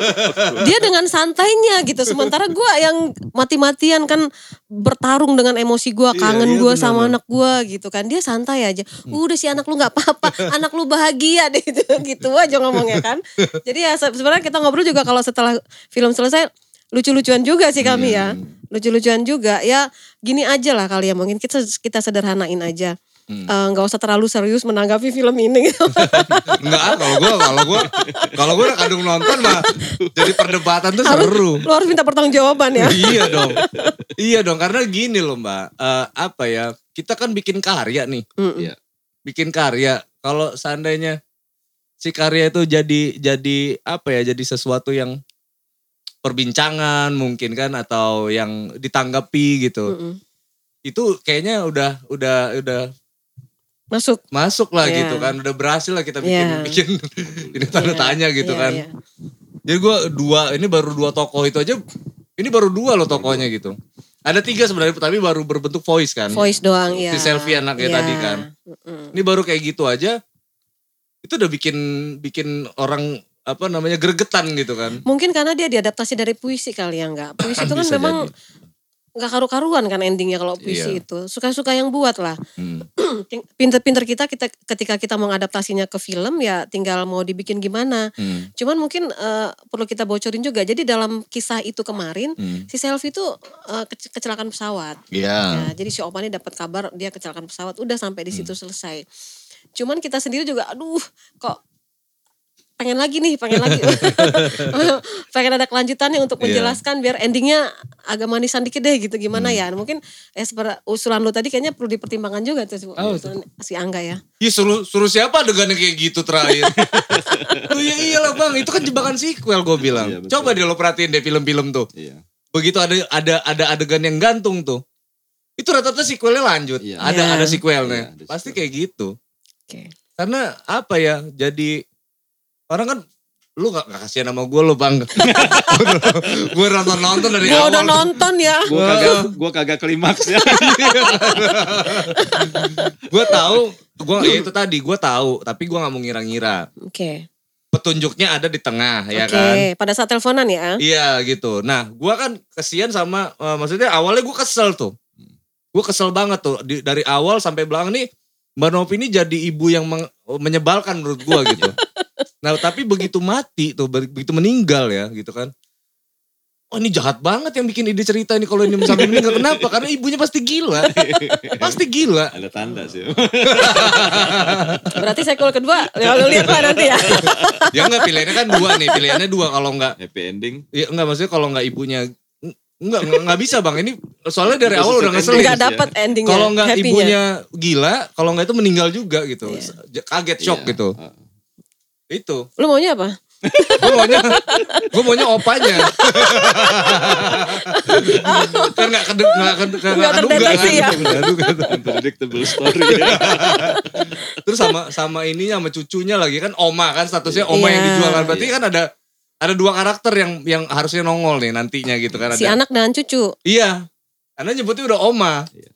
Dia dengan santainya gitu, sementara gue yang mati-matian kan bertarung dengan emosi gue, Iya, kangen iya, gue benar, sama benar. anak gue gitu kan. Dia santai aja, udah si anak lu nggak apa-apa, anak lu bahagia deh gitu, gitu aja ngomongnya kan. Jadi ya se- sebenarnya kita ngobrol juga kalau setelah film selesai lucu-lucuan juga sih kami ya, lucu-lucuan juga ya gini aja lah kali ya mungkin kita kita sederhanain aja Hmm. Eh, nggak usah terlalu serius menanggapi film ini. Enggak, kalau gue kalau gue kalau gue udah kadung nonton mah jadi perdebatan tuh harus, seru. lu harus minta pertanggungjawaban ya. iya dong. Iya dong karena gini loh Mbak. Eh, apa ya? Kita kan bikin karya nih. Mm-mm. Iya. Bikin karya. Kalau seandainya si karya itu jadi jadi apa ya? Jadi sesuatu yang perbincangan mungkin kan atau yang ditanggapi gitu. Mm-mm. Itu kayaknya udah udah udah Masuk. masuk lah Iya. gitu kan. Udah berhasil lah kita bikin Iya. bikin ini tanda Iya, tanya gitu iya, kan. iya. Jadi gue dua, ini baru dua tokoh itu aja. Ini baru dua loh tokohnya gitu. Ada tiga sebenarnya, tapi baru berbentuk voice kan. Voice doang ya. Si selfie anaknya Iya. tadi kan. Mm-mm. Ini baru kayak gitu aja. Itu udah bikin bikin orang apa namanya gregetan gitu kan. Mungkin karena dia diadaptasi dari puisi kali ya enggak. Puisi itu kan Bisa memang nggak karu-karuan kan endingnya kalau puisi Iya. itu. Suka-suka yang buat lah. Hmm. Pinter-pinter kita kita ketika kita mengadaptasinya ke film ya tinggal mau dibikin gimana. Hmm. Cuman mungkin eh, perlu kita bocorin juga. Jadi dalam kisah itu kemarin Hmm. si selfie itu eh, kece- kecelakaan pesawat. Iya. Ya, jadi si Opa ini dapat kabar dia kecelakaan pesawat, udah sampai di Hmm. situ selesai. Cuman kita sendiri juga, aduh, kok pengen lagi nih, pengen lagi, pengen ada kelanjutannya untuk Iya. menjelaskan biar endingnya agak manisan dikit deh gitu gimana Hmm. ya? Mungkin eh seperti usulan lu tadi kayaknya perlu dipertimbangkan juga tuh Oh, usulan si Angga ya. Iya suruh suruh siapa adegannya kayak gitu terakhir? Tuh ya iyalah bang, itu kan jebakan sequel gue bilang. Iya, betul. Coba deh lo perhatiin deh film-film tuh. Iya. begitu ada ada ada adegan yang gantung tuh itu rata-rata sequelnya lanjut Iya. ada Iya. ada sequelnya Iya, ada pasti sequel. kayak gitu Oke. karena apa ya jadi orang kan lu gak, gak kasihan sama gue lo bang gue nonton nonton dari Gua awal udah nonton ya. Gua kagak gua kagak klimaks ya. gue tahu gue ya itu tadi gue tahu tapi gue nggak mau ngira-ngira Oke. petunjuknya ada di tengah ya Oke, kan pada saat teleponan ya. Iya gitu. Nah, gua kan kesian sama, eh, maksudnya awalnya gua kesel tuh. Gue kesel banget tuh Di- dari awal sampai belakang nih Mbak Novi ini jadi ibu yang menyebalkan menurut gua gitu. nah tapi begitu mati tuh, be- begitu meninggal ya gitu kan. Oh ini jahat banget yang bikin ide cerita ini kalau ini sampai meninggal. Kenapa? Karena ibunya pasti gila. pasti gila. Ada tanda sih. Berarti sequel kedua, ya lu lihat lah nanti ya. Ya enggak pilihannya kan dua nih. Pilihannya dua kalau enggak. Happy ending. Ya enggak maksudnya kalau enggak ibunya. Enggak, enggak, enggak bisa bang. Ini soalnya dari awal udah ngeselin. Enggak dapat endingnya. Kalau nggak happy-nya. ibunya gila, kalau nggak itu meninggal juga gitu. Iya. Kaget shock Iya. gitu. Heeh. Itu. Lu maunya apa? Gue maunya gue maunya opanya. kan nggak keduk nggak keduk Nggak terdeteksi ya. Unpredictable story. Terus sama sama ininya sama cucunya lagi kan oma kan statusnya oma Iya. yang dijual kan. Berarti Iya. kan ada ada dua karakter yang yang harusnya nongol nih nantinya gitu kan. Si Ada, anak dan cucu. Iya. Anda nyebutnya udah oma. Iya.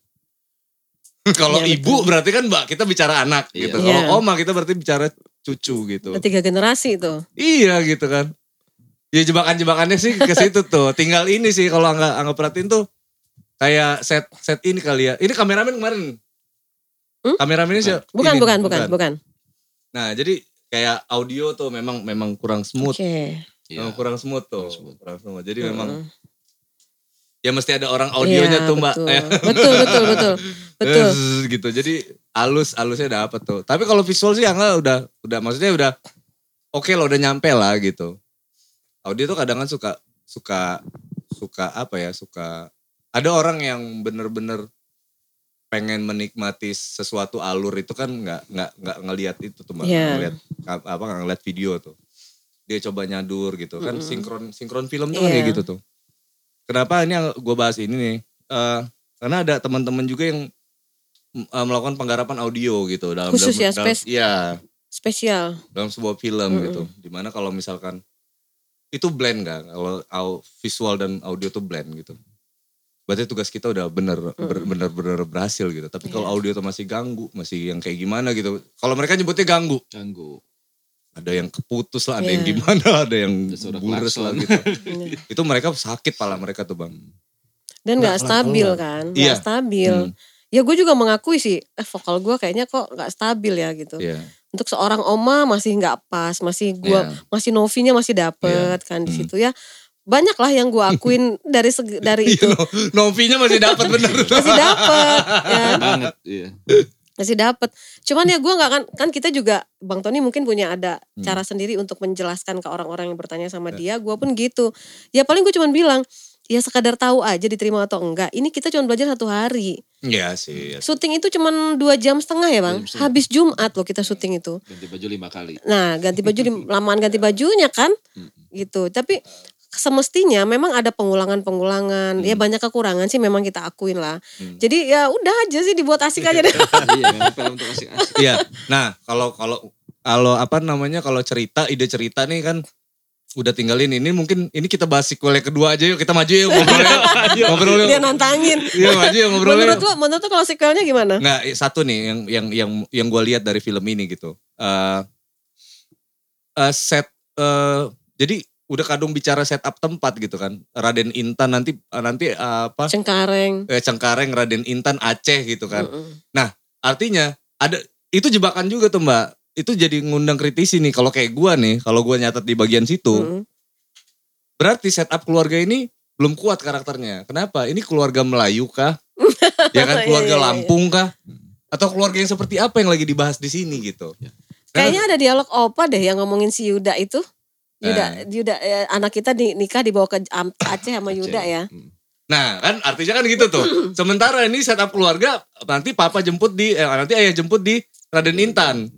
Kalau Iya, ibu betul. berarti kan mbak kita bicara anak Iya. gitu. Iya. Kalau oma kita berarti bicara cucu gitu. Tiga generasi itu. Iya gitu kan. Ya jebakan-jebakannya sih ke situ tuh. Tinggal ini sih kalau nggak nggak perhatiin tuh kayak set set ini kali ya. Ini kameramen kemarin. Hmm? Kameramen ini siapa? Bukan, Ini, bukan, bukan, bukan. Nah jadi kayak audio tuh memang memang kurang smooth. Oke. Memang Iya. kurang smooth tuh. Kurang smooth. Kurang smooth. Jadi memang Mm-mm. ya mesti ada orang audionya Iya, tuh mbak. Betul, Ya. betul, betul, betul. Gitu. Jadi halus halusnya dapet tuh. Tapi kalau visual sih Angga udah udah maksudnya udah oke lah udah nyampe lah gitu. Audio tuh kadang kan suka suka suka apa ya suka ada orang yang bener-bener pengen menikmati sesuatu alur itu kan nggak nggak nggak ngelihat itu tuh mbak. Nggak ngelihat apa nggak ngelihat video tuh dia coba nyadur gitu kan Mm-mm. sinkron sinkron film tuh kan kayak gitu tuh kenapa ini gue bahas ini nih Eh, karena ada teman-teman juga yang mm, eh, melakukan penggarapan audio gitu dalam Khusus dalam, ya, dalam, spes- iya, Spesial. dalam sebuah film Mm-mm. gitu di mana kalau misalkan itu blend gak kalau au- visual dan audio tuh blend gitu berarti tugas kita udah bener ber- bener-bener berhasil gitu. Tapi kalau Iya. audio tuh masih ganggu, masih yang kayak gimana gitu. Kalau mereka nyebutnya ganggu, Ganggu. ada yang keputus lah, ada yang Iya. gimana, ada yang bures lah gitu. Iya. Itu mereka sakit pala mereka tuh bang. Dan Nggak stabil kan, Iya. nggak stabil. Hmm, Ya gue juga mengakui sih, eh vokal gue kayaknya kok nggak stabil ya gitu. Iya. Untuk seorang oma masih nggak pas, masih gua Iya. masih novinya masih dapet kan di Hmm. situ ya. Banyak lah yang gue akuin dari segi- dari itu Iya, no- Novinya masih dapat bener. masih dapet ya banget iya masih dapet. Cuman ya gue nggak kan kan kita juga Bang Tony mungkin punya ada Hmm. cara sendiri untuk menjelaskan ke orang-orang yang bertanya sama Ya. dia. Gue pun gitu. Ya paling gue cuman bilang ya sekadar tahu aja diterima atau enggak. Ini kita cuma belajar satu hari. Iya sih. iya. Syuting itu cuman dua jam setengah ya bang. Jam. Habis Jumat loh kita syuting itu. ganti baju lima kali Nah ganti baju lamaan ganti bajunya kan, gitu. Tapi semestinya memang ada pengulangan-pengulangan. Ya banyak kekurangan sih memang kita akuin lah. Hmm. Jadi ya udah aja sih dibuat asik aja deh. iya film asik Iya. Nah, kalau kalau kalau apa namanya kalau cerita ide cerita nih kan udah tinggalin ini mungkin ini kita bahas sequel yang kedua aja yuk kita maju yuk ngobrol yuk. Ngobrol yuk. Dia nantangin. iya maju yuk ngobrol Menurut yuk. lo, menurut lo kalau sequelnya gimana? nggak satu nih yang yang yang yang gue lihat dari film ini gitu. Eh eh, set eh, jadi udah kadung bicara setup tempat gitu kan. Raden Intan nanti nanti eh, apa? Cengkareng. eh, Cengkareng Raden Intan Aceh gitu kan. Mm-mm. artinya ada itu jebakan juga tuh mbak itu jadi ngundang kritisi nih kalau kayak gua nih kalau gua nyatet di bagian situ Mm-mm. berarti setup keluarga ini belum kuat karakternya kenapa ini keluarga Melayu kah ya kan Iya, keluarga iya, iya. Lampung kah atau keluarga yang seperti apa yang lagi dibahas di sini gitu Kayaknya ada dialog opa deh yang ngomongin si Yuda itu. Yuda, Nah. Yuda eh, anak kita di, nikah dibawa ke Aceh sama Yuda ya. Hmm. nah kan artinya kan gitu tuh sementara ini setup keluarga nanti papa jemput di eh, nanti ayah jemput di Raden Intan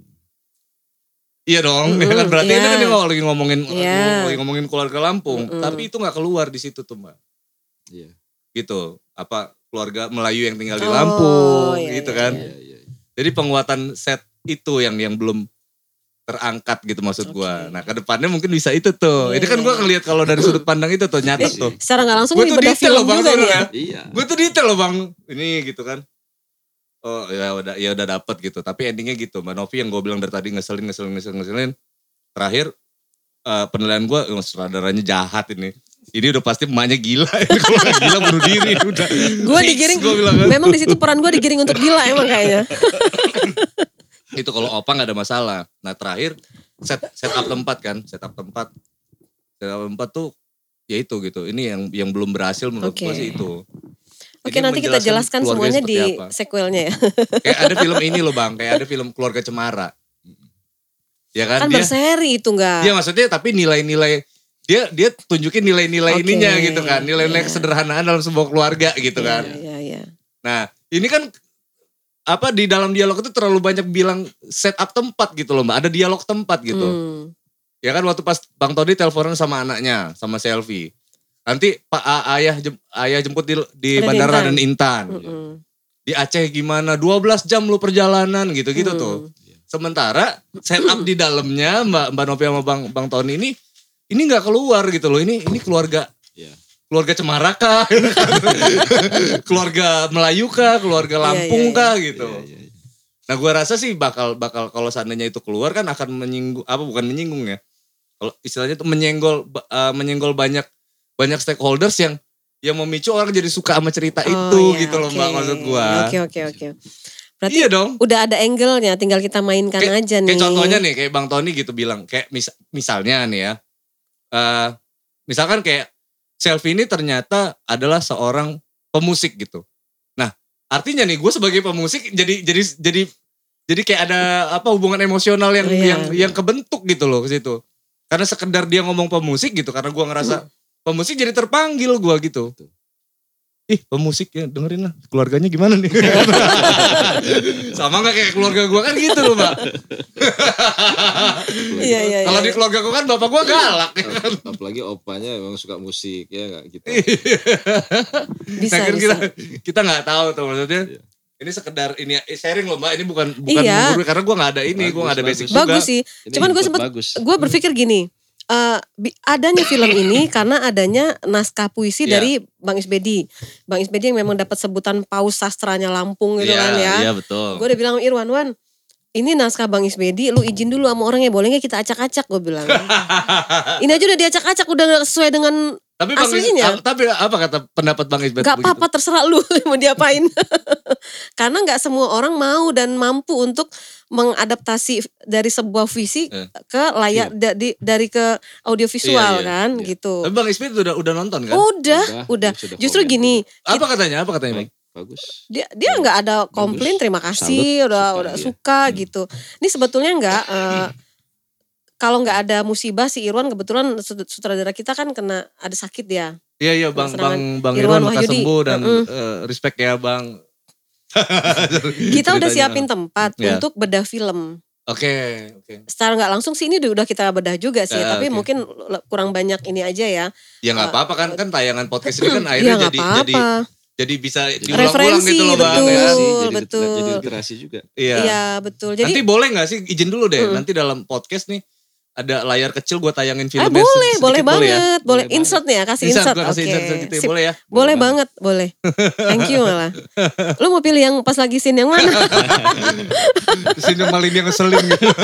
Iya dong, ya kan Mm-mm, berarti ini iya. kan dia lagi ngomongin Iya. lagi ngomongin keluarga Lampung, Mm-mm. tapi itu nggak keluar di situ tuh mbak. iya. Gitu apa keluarga Melayu yang tinggal di Oh, Lampung iya, gitu kan. iya. Iya jadi penguatan set itu yang yang belum terangkat gitu maksud gua. Oke. nah ke depannya mungkin bisa itu tuh. Iya, ini kan gua ngelihat kalau dari sudut pandang itu tuh nyata Eh, tuh. Secara nggak langsung Gua ini tuh detail loh bang juga ya. ya iya. Gue tuh detail loh bang. Ini gitu kan oh ya udah ya udah dapet gitu. Tapi endingnya gitu mbak Novi yang gue bilang dari tadi ngeselin ngeselin ngeselin ngeselin. Terakhir eh, penilaian gue oh, sutradaranya jahat ini. Ini udah pasti emaknya gila. Kalau nggak gila bunuh diri. Udah. Gue digiring, gua bilang kan. memang di situ peran gue digiring untuk gila emang kayaknya. itu kalau opa nggak ada masalah. Nah terakhir set setup tempat kan setup tempat. Setup tempat tuh ya itu gitu. Ini yang yang belum berhasil menurut Oke. gua sih itu Oke nanti kita jelaskan semuanya di apa. sequelnya ya. kayak ada film ini loh bang kayak ada film keluarga cemara ya kan, Kan dia berseri itu enggak. Iya maksudnya tapi nilai-nilai dia dia tunjukin nilai-nilai Oke. ininya gitu kan nilai-nilai Iya. kesederhanaan dalam sebuah keluarga gitu Iya, kan Iya, iya. nah ini kan apa di dalam dialog itu terlalu banyak bilang setup tempat gitu loh mbak ada dialog tempat gitu Hmm. Ya kan waktu pas Bang Todi teleponan sama anaknya, sama selfie. Nanti Pak A- ayah jem- ayah jemput di di Raden Bandara Intan. Raden Intan. Mm-mm. Di Aceh gimana? 12 jam lu perjalanan gitu-gitu Hmm. tuh. Sementara setup di dalamnya Mbak Mbak Novi sama Bang Bang Tony ini ini nggak keluar gitu loh. Ini ini keluarga iya keluarga Cemara kah? keluarga Melayu kah? Keluarga Iya, Lampung iya, kah gitu. Nah gua rasa sih bakal bakal kalau seandainya itu keluar kan akan menyinggung apa bukan menyinggung ya. Kalau istilahnya itu menyenggol eh, menyenggol banyak banyak stakeholders yang yang memicu orang jadi suka sama cerita Oh, itu iya, gitu loh oke. Mbak maksud gua. Oke oke oke. Berarti Iya dong. udah ada angle-nya, tinggal kita mainkan Kayak- aja nih. Kayak contohnya nih kayak Bang Tony gitu bilang kayak mis- misalnya nih ya. eh misalkan kayak Selfie ini ternyata adalah seorang pemusik gitu. Nah, artinya nih gue sebagai pemusik jadi jadi jadi jadi kayak ada apa hubungan emosional yang Iya. yang yang kebentuk gitu loh ke situ. Karena sekedar dia ngomong pemusik gitu karena gua ngerasa pemusik jadi terpanggil gua gitu. Ih pemusik ya dengerin lah keluarganya gimana nih sama nggak kayak keluarga gua kan gitu loh mbak Iya iya iya. kalau di keluarga gua kan bapak gua galak ya kan? apalagi opanya emang suka musik ya nggak gitu bisa Nah, kan bisa. kita kita nggak tahu tuh maksudnya Iya. ini sekedar ini eh, sharing loh mbak ini bukan bukan Iya. menggurui, karena gua nggak ada ini gua nggak ada basic bagus. juga Bagus sih. Ini Cuman gue sempet gue berpikir gini, eh, bi- adanya film ini karena adanya naskah puisi Iya. dari Bang Isbedi. Bang Isbedi yang memang dapat sebutan paus sastranya Lampung gitu Iya, kan ya. Iya betul. Gue udah bilang Irwan, Wan, ini naskah Bang Isbedi, lu izin dulu sama orangnya, boleh nggak kita acak-acak? Gue bilang. ini aja udah diacak-acak, udah sesuai dengan tapi Bang Is- aslinya. ah, tapi apa kata pendapat Bang Isbet Gak apa-apa terserah lu mau diapain. Karena nggak semua orang mau dan mampu untuk mengadaptasi dari sebuah visi Eh. ke layar da- di- dari ke audiovisual Iya, iya, kan iya. gitu. Tapi Bang Isbet udah udah nonton kan? Udah, Udah, udah. sudah Justru komen gini, apa katanya? Apa katanya Bang? Bagus. dia dia nggak ada komplain, terima kasih, Salut, udah suka udah suka gitu. Ini sebetulnya nggak eh, kalau nggak ada musibah si Irwan kebetulan sut- sutradara kita kan kena ada sakit dia. Iya iya Bang Bang Bang Irwan Irwan Wahyudi. sembuh dan Mm-mm. eh, respect ya Bang. Kita udah siapin tempat Ya. untuk bedah film. Oke, oke. secara nggak langsung sih ini udah kita bedah juga sih, Eh, tapi oke. mungkin kurang banyak ini aja ya. Ya nggak Eh, apa-apa kan kan tayangan podcast ini kan akhirnya nggak jadi apa-apa. jadi jadi bisa diulang-ulang gitu loh Bang betul. ya. Jadi, betul. jadi literasi juga. Iya. Iya betul. Jadi Nanti boleh nggak sih izin dulu deh. Mm. Nanti dalam podcast nih ada layar kecil gue tayangin eh, filmnya boleh, sedikit boleh ya? banget, boleh Boleh insert nih ya, kasih Insert, insert. gua kasih Oke. insert sedikit ya, boleh ya? Boleh Boleh banget, boleh. Thank you malah. Lu mau pilih yang pas lagi scene yang mana? Sini maling yang ngeselin gitu.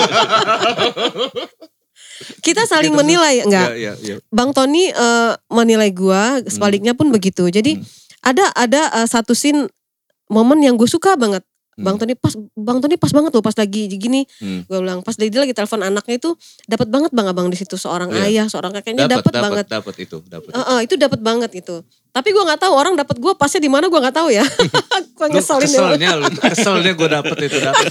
Kita saling Gitu, menilai, enggak? Iya, iya, iya. Bang Tony eh, menilai gua, sebaliknya pun begitu. Jadi Hmm. ada ada eh, satu scene momen yang gue suka banget. Bang Hmm. Tony pas Bang Tony pas banget loh pas lagi gini. Hmm. Gue bilang pas dia lagi telepon anaknya itu dapat banget Bang Abang di situ seorang Iya. ayah, seorang kakeknya Dapat, dapat dapat, banget. dapat itu, dapat. Heeh, itu dapat banget gitu. Tapi gua nggak tahu orang dapat gua pasnya di mana gua nggak tahu ya. Lu ngeselin ya. keselnya, keselnya gue dapet itu dapet.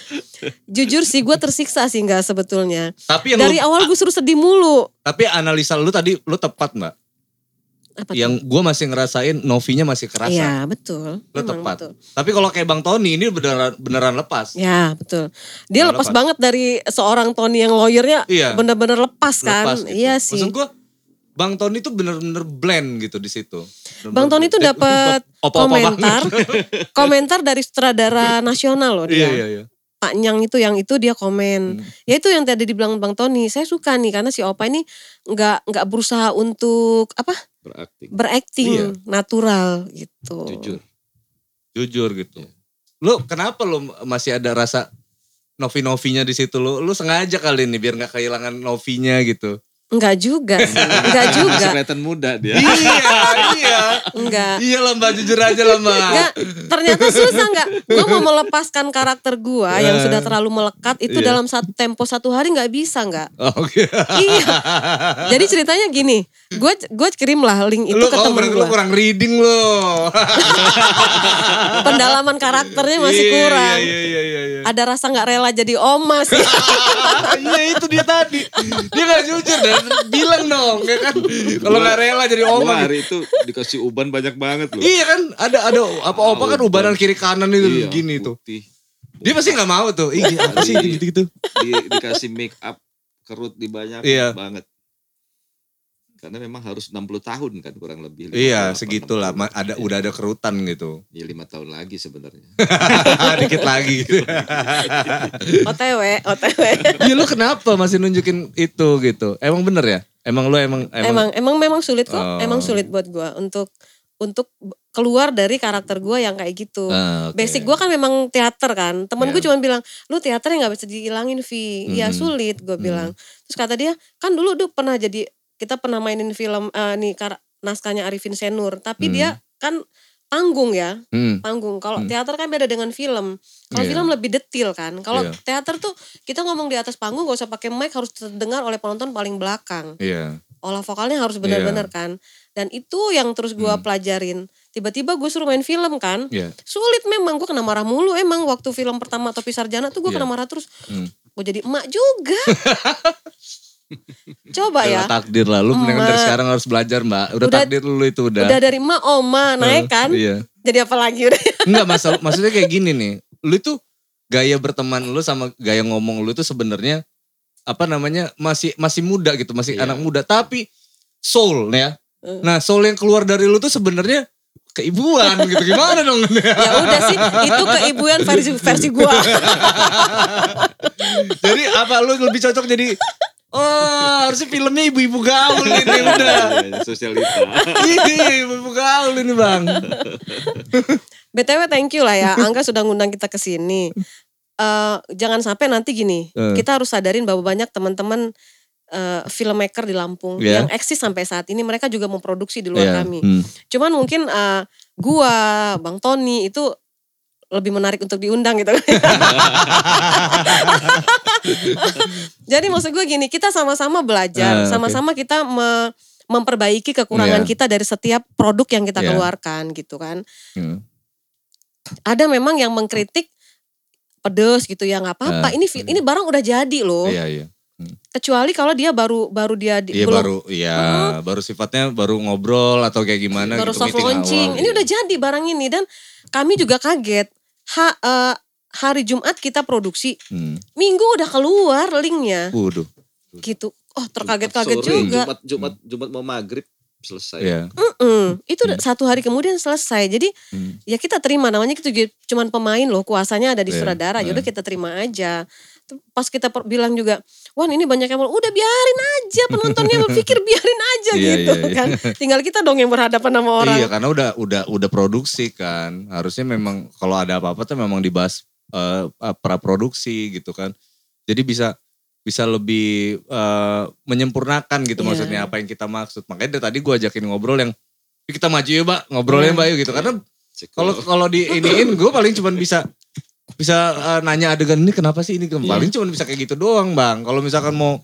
Jujur sih gua tersiksa sih nggak sebetulnya. Tapi yang Dari lu, awal gue suruh sedih mulu. tapi analisa lu tadi lu tepat mbak. Apa? Yang gue masih ngerasain Novinya masih kerasa. Iya betul. Memang tepat. betul. Tapi kalau kayak Bang Tony ini beneran beneran lepas. Ya betul. Dia lepas, lepas. banget dari seorang Tony yang lawyernya. Iya. Bener-bener lepas kan. Lepas gitu. Iya sih. Maksud gue Bang Tony tuh bener-bener blend gitu di situ. Bang Tony tuh dapat komentar, komentar dari sutradara nasional loh Iya dia. iya iya. Pak Nyang itu yang itu dia komen. Hmm. Ya itu yang tadi dibilang Bang Tony. Saya suka nih karena si Opa ini nggak nggak berusaha untuk apa Berakting. berakting Iya. natural gitu. Jujur. Jujur gitu. Lu kenapa lu masih ada rasa novi-novinya di situ lu? Lu sengaja kali ini biar nggak kehilangan novinya gitu. Enggak juga sih. Enggak juga. Masih kelihatan muda dia. iya, iya. Enggak. Iya lah mbak, jujur aja lah mbak. Enggak, ternyata susah enggak. Gue mau melepaskan karakter gue yang Eh. sudah terlalu melekat itu Iya. dalam satu tempo satu hari nggak bisa enggak. Oke. iya. Jadi ceritanya gini, gue gue kirim lah link itu lu, ke oh, temen berarti lu gue. kurang reading lu. Pendalaman karakternya masih Iya, kurang. Iya, iya, iya, iya. Ada rasa nggak rela jadi oma sih. Iya itu dia tadi. Dia gak jujur dan bilang dong ya kan. Kalau gak rela jadi oma. hari itu dikasih uban banyak banget loh. Iya kan ada ada apa apa kan Uban. ubanan kiri kanan itu Iya, gini tuh. putih. Dia pasti nggak mau tuh. Apa sih gitu gitu. Di, dikasih make up kerut di banyak Iya. banget. Karena memang harus 60 tahun kan kurang lebih. Iya 58, segitulah. 60. Ma- Ada udah ada kerutan gitu. Ya lima tahun lagi sebenarnya. Dikit lagi. Gitu. OTW, OTW. Iya lu kenapa masih nunjukin itu gitu? Emang bener ya? Emang lu emang emang, Emang emang memang sulit kok. Oh. Emang sulit buat gue untuk untuk keluar dari karakter gue yang kayak gitu. Ah, oke. Basic gue kan memang teater kan. Temen gue Iya. cuma bilang, lu teater yang gak bisa dihilangin Vi. Ya Mhm. sulit gue Mhm. bilang. Terus kata dia, kan dulu tuh pernah jadi, kita pernah mainin film, eh, nih kar- naskahnya Arifin Senur. Tapi Mhm. dia kan panggung ya, Hmm. panggung. Kalau Hmm. teater kan beda dengan film. Kalau Iya. film lebih detil kan. Kalau Iya. teater tuh kita ngomong di atas panggung gak usah pakai mic harus terdengar oleh penonton paling belakang. Iya. Olah vokalnya harus benar-benar kan. Dan itu yang terus gua Hmm. pelajarin. Tiba-tiba gue suruh main film kan. Iya. Sulit memang gue kena marah mulu emang waktu film pertama Topi Sarjana tuh gue Iya. kena marah terus. Hmm. Gue jadi emak juga. Coba Udah ya. takdir lah. Lu mendingan dari sekarang harus belajar mbak. Udah, Udah- takdir lu itu udah. Udah dari emak oma naik kan. Iya. Jadi apa lagi udah. Enggak masalah, maksudnya kayak gini nih. Lu itu gaya berteman lu sama gaya ngomong lu itu sebenarnya apa namanya masih masih muda gitu, masih Iya. anak muda. Tapi soul ya. Nah soul yang keluar dari lu tuh sebenarnya keibuan gitu. Gimana dong? ya udah sih itu keibuan versi versi gue. jadi apa lu lebih cocok jadi Oh harusnya filmnya ibu-ibu gaul ini udah. Iya, Sosialita. Ih, ibu-ibu gaul ini bang. BTW thank you lah ya, Angga sudah ngundang kita ke sini. Eh, jangan sampai nanti gini, Eh. kita harus sadarin bahwa banyak teman-teman eh, filmmaker di Lampung Iya. yang eksis sampai saat ini mereka juga memproduksi di luar Iya, kami. hmm. Cuman mungkin eh, gua, Bang Tony itu lebih menarik untuk diundang gitu. Jadi maksud gue gini, kita sama-sama belajar, oke. sama-sama kita me- memperbaiki kekurangan Iya. kita dari setiap produk yang kita Iya. keluarkan gitu kan. Hmm. Ada memang yang mengkritik pedes gitu ya nggak apa-apa. Eh, ini fi- ini barang udah jadi loh. Iya iya. Kecuali kalau dia baru baru dia di- Iya belum baru, iya baru sifatnya baru ngobrol atau kayak gimana baru gitu soft launching. awal, Ini iya. udah jadi barang ini dan kami juga kaget. Ha, eh, hari Jumat kita produksi, Hmm. Minggu udah keluar linknya Waduh. gitu. Oh terkaget-kaget juga. Jumat, Jumat, Jumat mau maghrib selesai. Iya. Mm-mm. Itu udah satu hari kemudian selesai. Jadi Hmm. ya kita terima namanya itu juga cuman pemain loh kuasanya ada di Iya, sutradara iya. yaudah kita terima aja Pas kita per- bilang juga, wah ini banyak yang bilang, udah biarin aja penontonnya berpikir biarin aja Iya, gitu iya, iya. kan. Tinggal kita dong yang berhadapan sama orang. Iya karena udah udah udah produksi kan. Harusnya memang kalau ada apa-apa tuh memang dibahas eh, pra produksi gitu kan. Jadi bisa bisa lebih eh, menyempurnakan gitu Iya. maksudnya apa yang kita maksud. Makanya dari tadi gue ajakin ngobrol yang "Yuk kita maju ya mbak ngobrolnya Iya. mbak yuk gitu. Karena kalau kalau di iniin gue paling cuman bisa bisa eh, nanya adegan ini kenapa sih ini Iya. paling cuman bisa kayak gitu doang bang. Kalau misalkan mau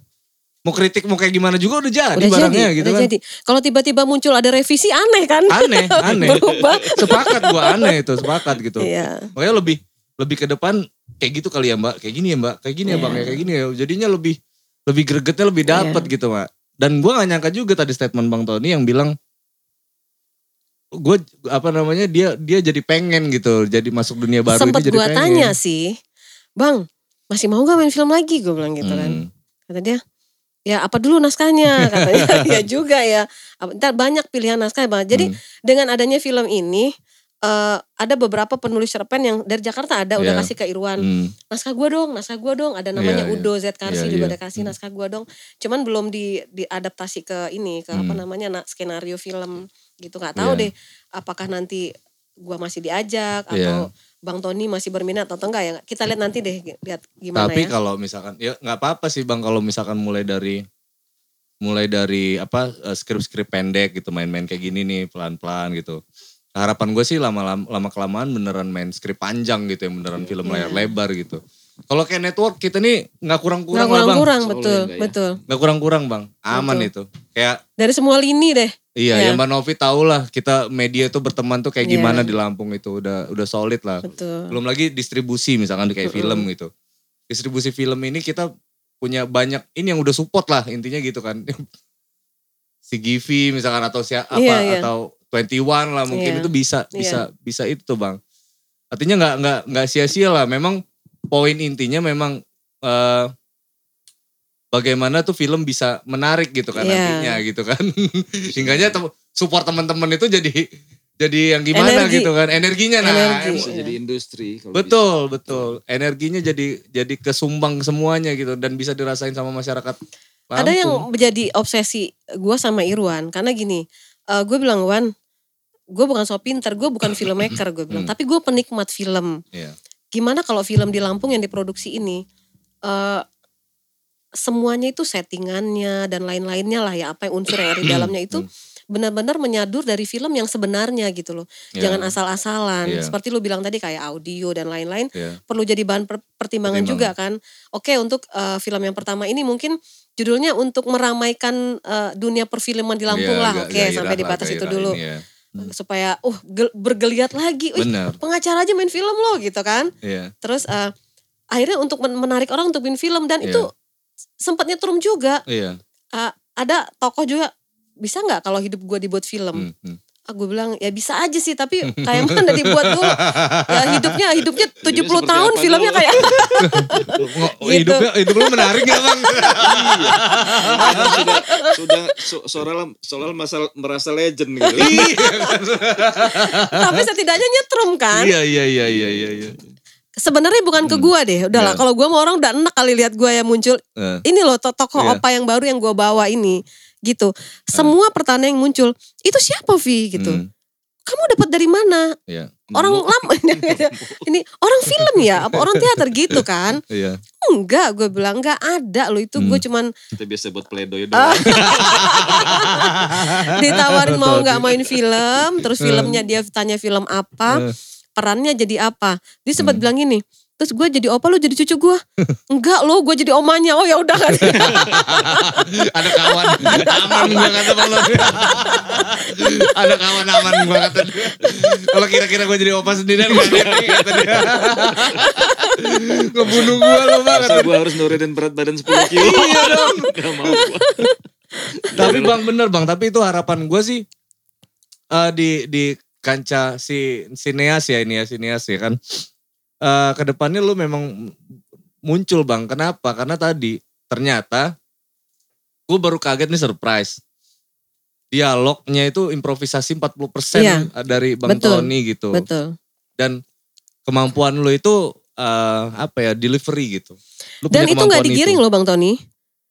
mau kritik mau kayak gimana juga udah jadi udah barangnya jadi, gitu udah kan. jadi. Kalau tiba-tiba muncul ada revisi aneh kan? Aneh, aneh. Berubah. sepakat gue aneh itu sepakat gitu. Iya. Makanya lebih lebih ke depan kayak gitu kali ya mbak, kayak gini ya mbak, kayak gini ya Iya. bang, ya kayak gini ya. Jadinya lebih lebih gregetnya lebih dapet Iya. gitu mbak. Dan gue gak nyangka juga tadi statement bang Tony yang bilang gue apa namanya dia dia jadi pengen gitu, jadi masuk dunia baru Sempet ini jadi gua pengen. tanya sih, Bang masih mau gak main film lagi? Gue bilang gitu kan. Hmm. Kata dia, ya apa dulu naskahnya? Katanya, ya juga ya. Ntar banyak pilihan naskah bang. Jadi Hmm. dengan adanya film ini, eh, ada beberapa penulis cerpen yang dari Jakarta ada udah Iya. kasih ke Irwan. Hmm. Naskah gua dong, naskah gua dong. Ada namanya Iya, iya. Udo Z Karsi Iya, juga iya. ada kasih Hmm. naskah gua dong. Cuman belum di diadaptasi ke ini, ke apa Hmm. namanya na- skenario film gitu. Nggak tahu Iya. deh apakah nanti gua masih diajak Iya. atau Bang Tony masih berminat atau enggak ya. Kita lihat nanti deh lihat gimana Tapi ya. kalau misalkan ya nggak apa-apa sih bang kalau misalkan mulai dari mulai dari apa eh, skrip-skrip pendek gitu main-main kayak gini nih pelan-pelan gitu. Harapan gue sih lama-lama lama kelamaan beneran main skrip panjang gitu yang beneran film Iya. layar lebar gitu. Kalau kayak network kita nih nggak Nggak kurang-kurang lah bang. kurang-kurang betul, enggak ya. betul. Nggak kurang-kurang bang. Aman Betul. itu. Kayak Dari semua lini deh. iya ya Mbak Novi tau lah kita media tuh berteman tuh kayak Iya. gimana di Lampung itu udah udah solid lah. Betul. Belum lagi distribusi misalkan di kayak Mm-mm. film gitu. Distribusi film ini kita punya banyak ini yang udah support lah intinya gitu kan. si Givi misalkan atau si apa Iya, iya. atau 21 lah mungkin Iya. itu bisa Iya. bisa bisa itu tuh Bang. Artinya nggak nggak nggak sia-sia lah. Memang poin intinya memang eh bagaimana tuh film bisa menarik gitu kan Iya. nantinya gitu kan. Sehingga tem- support teman-teman itu jadi jadi yang gimana Energi. gitu kan energinya nah Energi. bisa jadi industri. kalau Betul, betul. Energinya jadi jadi kesumbang semuanya gitu dan bisa dirasain sama masyarakat. Ada yang Lampung. menjadi obsesi gue sama Irwan karena gini, gue bilang Wan, gue bukan so pinter, gue bukan filmmaker gue bilang, Hmm. tapi gue penikmat film. Iya. Gimana kalau film di Lampung yang diproduksi ini, eh, semuanya itu settingannya dan lain-lainnya lah ya apa yang unsur yang ada di dalamnya itu Hmm. benar-benar menyadur dari film yang sebenarnya gitu loh. Iya. Jangan asal-asalan. Iya. Seperti lu bilang tadi kayak audio dan lain-lain Iya. perlu jadi bahan per- pertimbangan, juga kan. Oke untuk eh, film yang pertama ini mungkin judulnya untuk meramaikan eh, dunia perfilman di Lampung Iya, lah. Oke sampai di batas itu dulu. ini ya. Supaya uh gel- bergeliat lagi. Benar. pengacara aja main film loh gitu kan. Iya. Terus eh, akhirnya untuk men- menarik orang untuk main film dan Iya. itu sempat nyetrum juga. Iya. Eh, ada tokoh juga bisa nggak kalau hidup gue dibuat film? Hmm, hmm. Ah, gue bilang ya bisa aja sih tapi kayak mana dibuat dulu. Ya hidupnya hidupnya 70 seperti tahun apa filmnya dulu? kayak Ngo- Gitu. Hidupnya hidup lu menarik gak bang? Karena sudah sudah so- seolah seolah masa merasa legend gitu. Iya. tapi setidaknya nyetrum kan. Iya iya iya iya iya. iya. sebenarnya bukan ke Hmm. gua deh. Udah lah, Iya. kalau gua mau orang udah enak kali lihat gua yang muncul. Eh, Ini loh to- tokoh Iya. opa yang baru yang gua bawa ini gitu. Semua pertanyaan yang muncul, itu siapa Vi gitu. hmm, Kamu dapat dari mana? Iya. Orang lama ini orang film ya, apa orang teater gitu kan? Iya. Enggak, gue bilang enggak ada loh itu gue Hmm. cuman Kita biasa buat pledoi Ah. doang. ditawarin mau nggak main film, terus Eh. filmnya dia tanya film apa, Eh, perannya jadi apa. Dia sempat Hmm. bilang gini, terus gue jadi opa lu jadi cucu gue. Enggak lo, gue jadi omanya. Oh ya udah kan. ada kawan aman gua kata Lodi. ada kawan aman gua kata dia. Kalau kira-kira gua jadi opa sendirian nih, kata dia. Ngebunuh gua lo Bang. Masa gue harus nurunin berat badan 10 kilo. Iya dong. Gak mau. Tapi Bang bener Bang, tapi itu harapan gua sih eh, di di kancah si sineas ya ini ya sineas ya kan. Eh ke depannya lu memang muncul Bang. Kenapa? Karena tadi ternyata gue baru kaget nih surprise. Dialognya itu improvisasi 40% Iya. dari Bang Betul. Tony gitu. Betul. Dan kemampuan lu itu eh, apa ya delivery gitu. Lu Dan itu nggak kemampuan digiring itu. loh Bang Tony.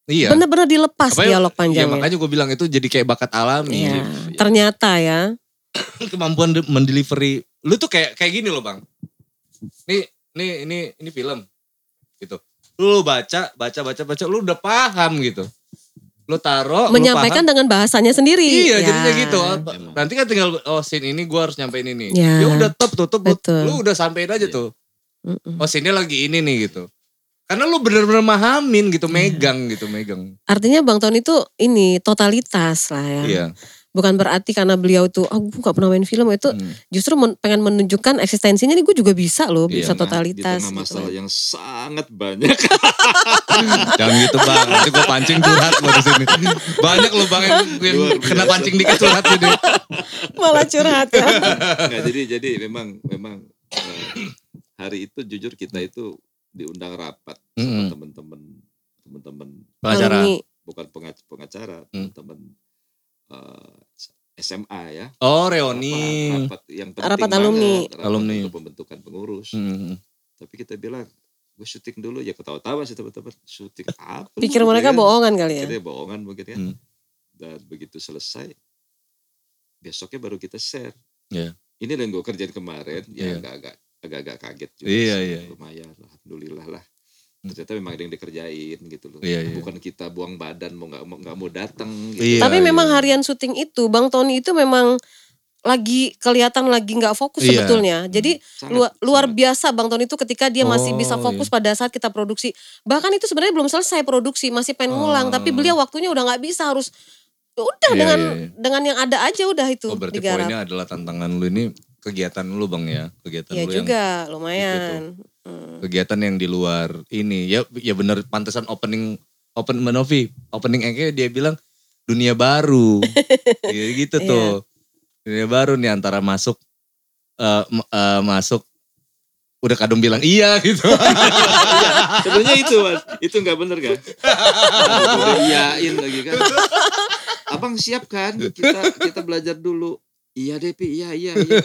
Iya. Bener-bener dilepas Apa ya- dialog Ya panjangnya. makanya gue bilang itu jadi kayak bakat alami. Iya, ternyata ya. Kemampuan de- mendelivery. Lu tuh kayak kayak gini loh bang. Nih, nih, ini, ini film. Gitu. Lu baca, baca, baca, baca. Lu udah paham gitu. Lu taruh, lu Menyampaikan paham. dengan bahasanya sendiri. Iya, Ya. jadinya gitu. Emang. Nanti kan tinggal, oh scene ini gue harus nyampein ini. Ya. Ya udah top tutup. Betul. Lu udah sampein aja tuh. Oh scene lagi ini nih gitu. Karena lu bener-bener mahamin gitu, Iya. megang gitu, megang. Artinya Bang Tony itu ini totalitas lah ya. Iya. Bukan berarti karena beliau tuh, oh gue gak pernah main film itu. Hmm. Justru men- pengen menunjukkan eksistensinya nih gue juga bisa loh, Iya, bisa nah, Di totalitas. tengah gitu masalah kan. yang sangat banyak. Jangan gitu bang, nanti gue pancing curhat lo di sini. Banyak lo bang yang, yang Luar kena biasa. pancing dikit curhat sini. Malah curhat ya. Nggak, jadi jadi memang memang eh, hari itu jujur kita itu diundang rapat sama Mm-mm. teman-teman teman-teman Pengacara. Bukan pengac- pengacara Hmm. teman eh, SMA ya Oh rapat, reoni. rapat yang penting Rapat banget, alumni. rapat Alumni. untuk pembentukan pengurus Hmm. tapi kita bilang gue syuting dulu ya ketawa-tawa sih teman-teman syuting apa Pikir lu?" mereka Ya kan? bohongan kali ya. Akhirnya bohongan mungkin kan Hmm. dan begitu selesai besoknya baru kita share Iya. ini yang gue kerjain kemarin Iya. ya agak-agak agak-agak kaget juga Iya, sih. iya. lumayan alhamdulillah lah Hmm. Ternyata memang ada yang dikerjain gitu loh Iya, iya. bukan kita buang badan mau nggak mau nggak mau datang gitu. Iya, Tapi memang iya. harian syuting itu Bang Tony itu memang lagi kelihatan lagi nggak fokus Iya. sebetulnya. Jadi Sangat, luar, luar sangat. biasa Bang Tony itu ketika dia masih Oh, bisa fokus pada saat kita produksi. Bahkan itu sebenarnya belum selesai produksi, masih pengen ngulang, tapi Oh. beliau waktunya udah nggak bisa harus udah Iya, dengan iya, iya. dengan yang ada aja udah itu Oh berarti digarap. poinnya adalah tantangan lu ini kegiatan lu bang ya, kegiatan Iya lu yang juga, lumayan. Hmm. kegiatan yang di luar ini. Ya ya bener pantesan opening open Menovi opening engke dia bilang dunia baru. Iya, gitu Iya. tuh. Dunia baru nih antara masuk eh, m- eh, masuk. Udah kadung bilang iya gitu. Sebenarnya itu mas. Itu nggak bener kan? Udah iyain lagi kan? Abang siap kan? Kita kita belajar dulu. Iya deh pi iya iya iya.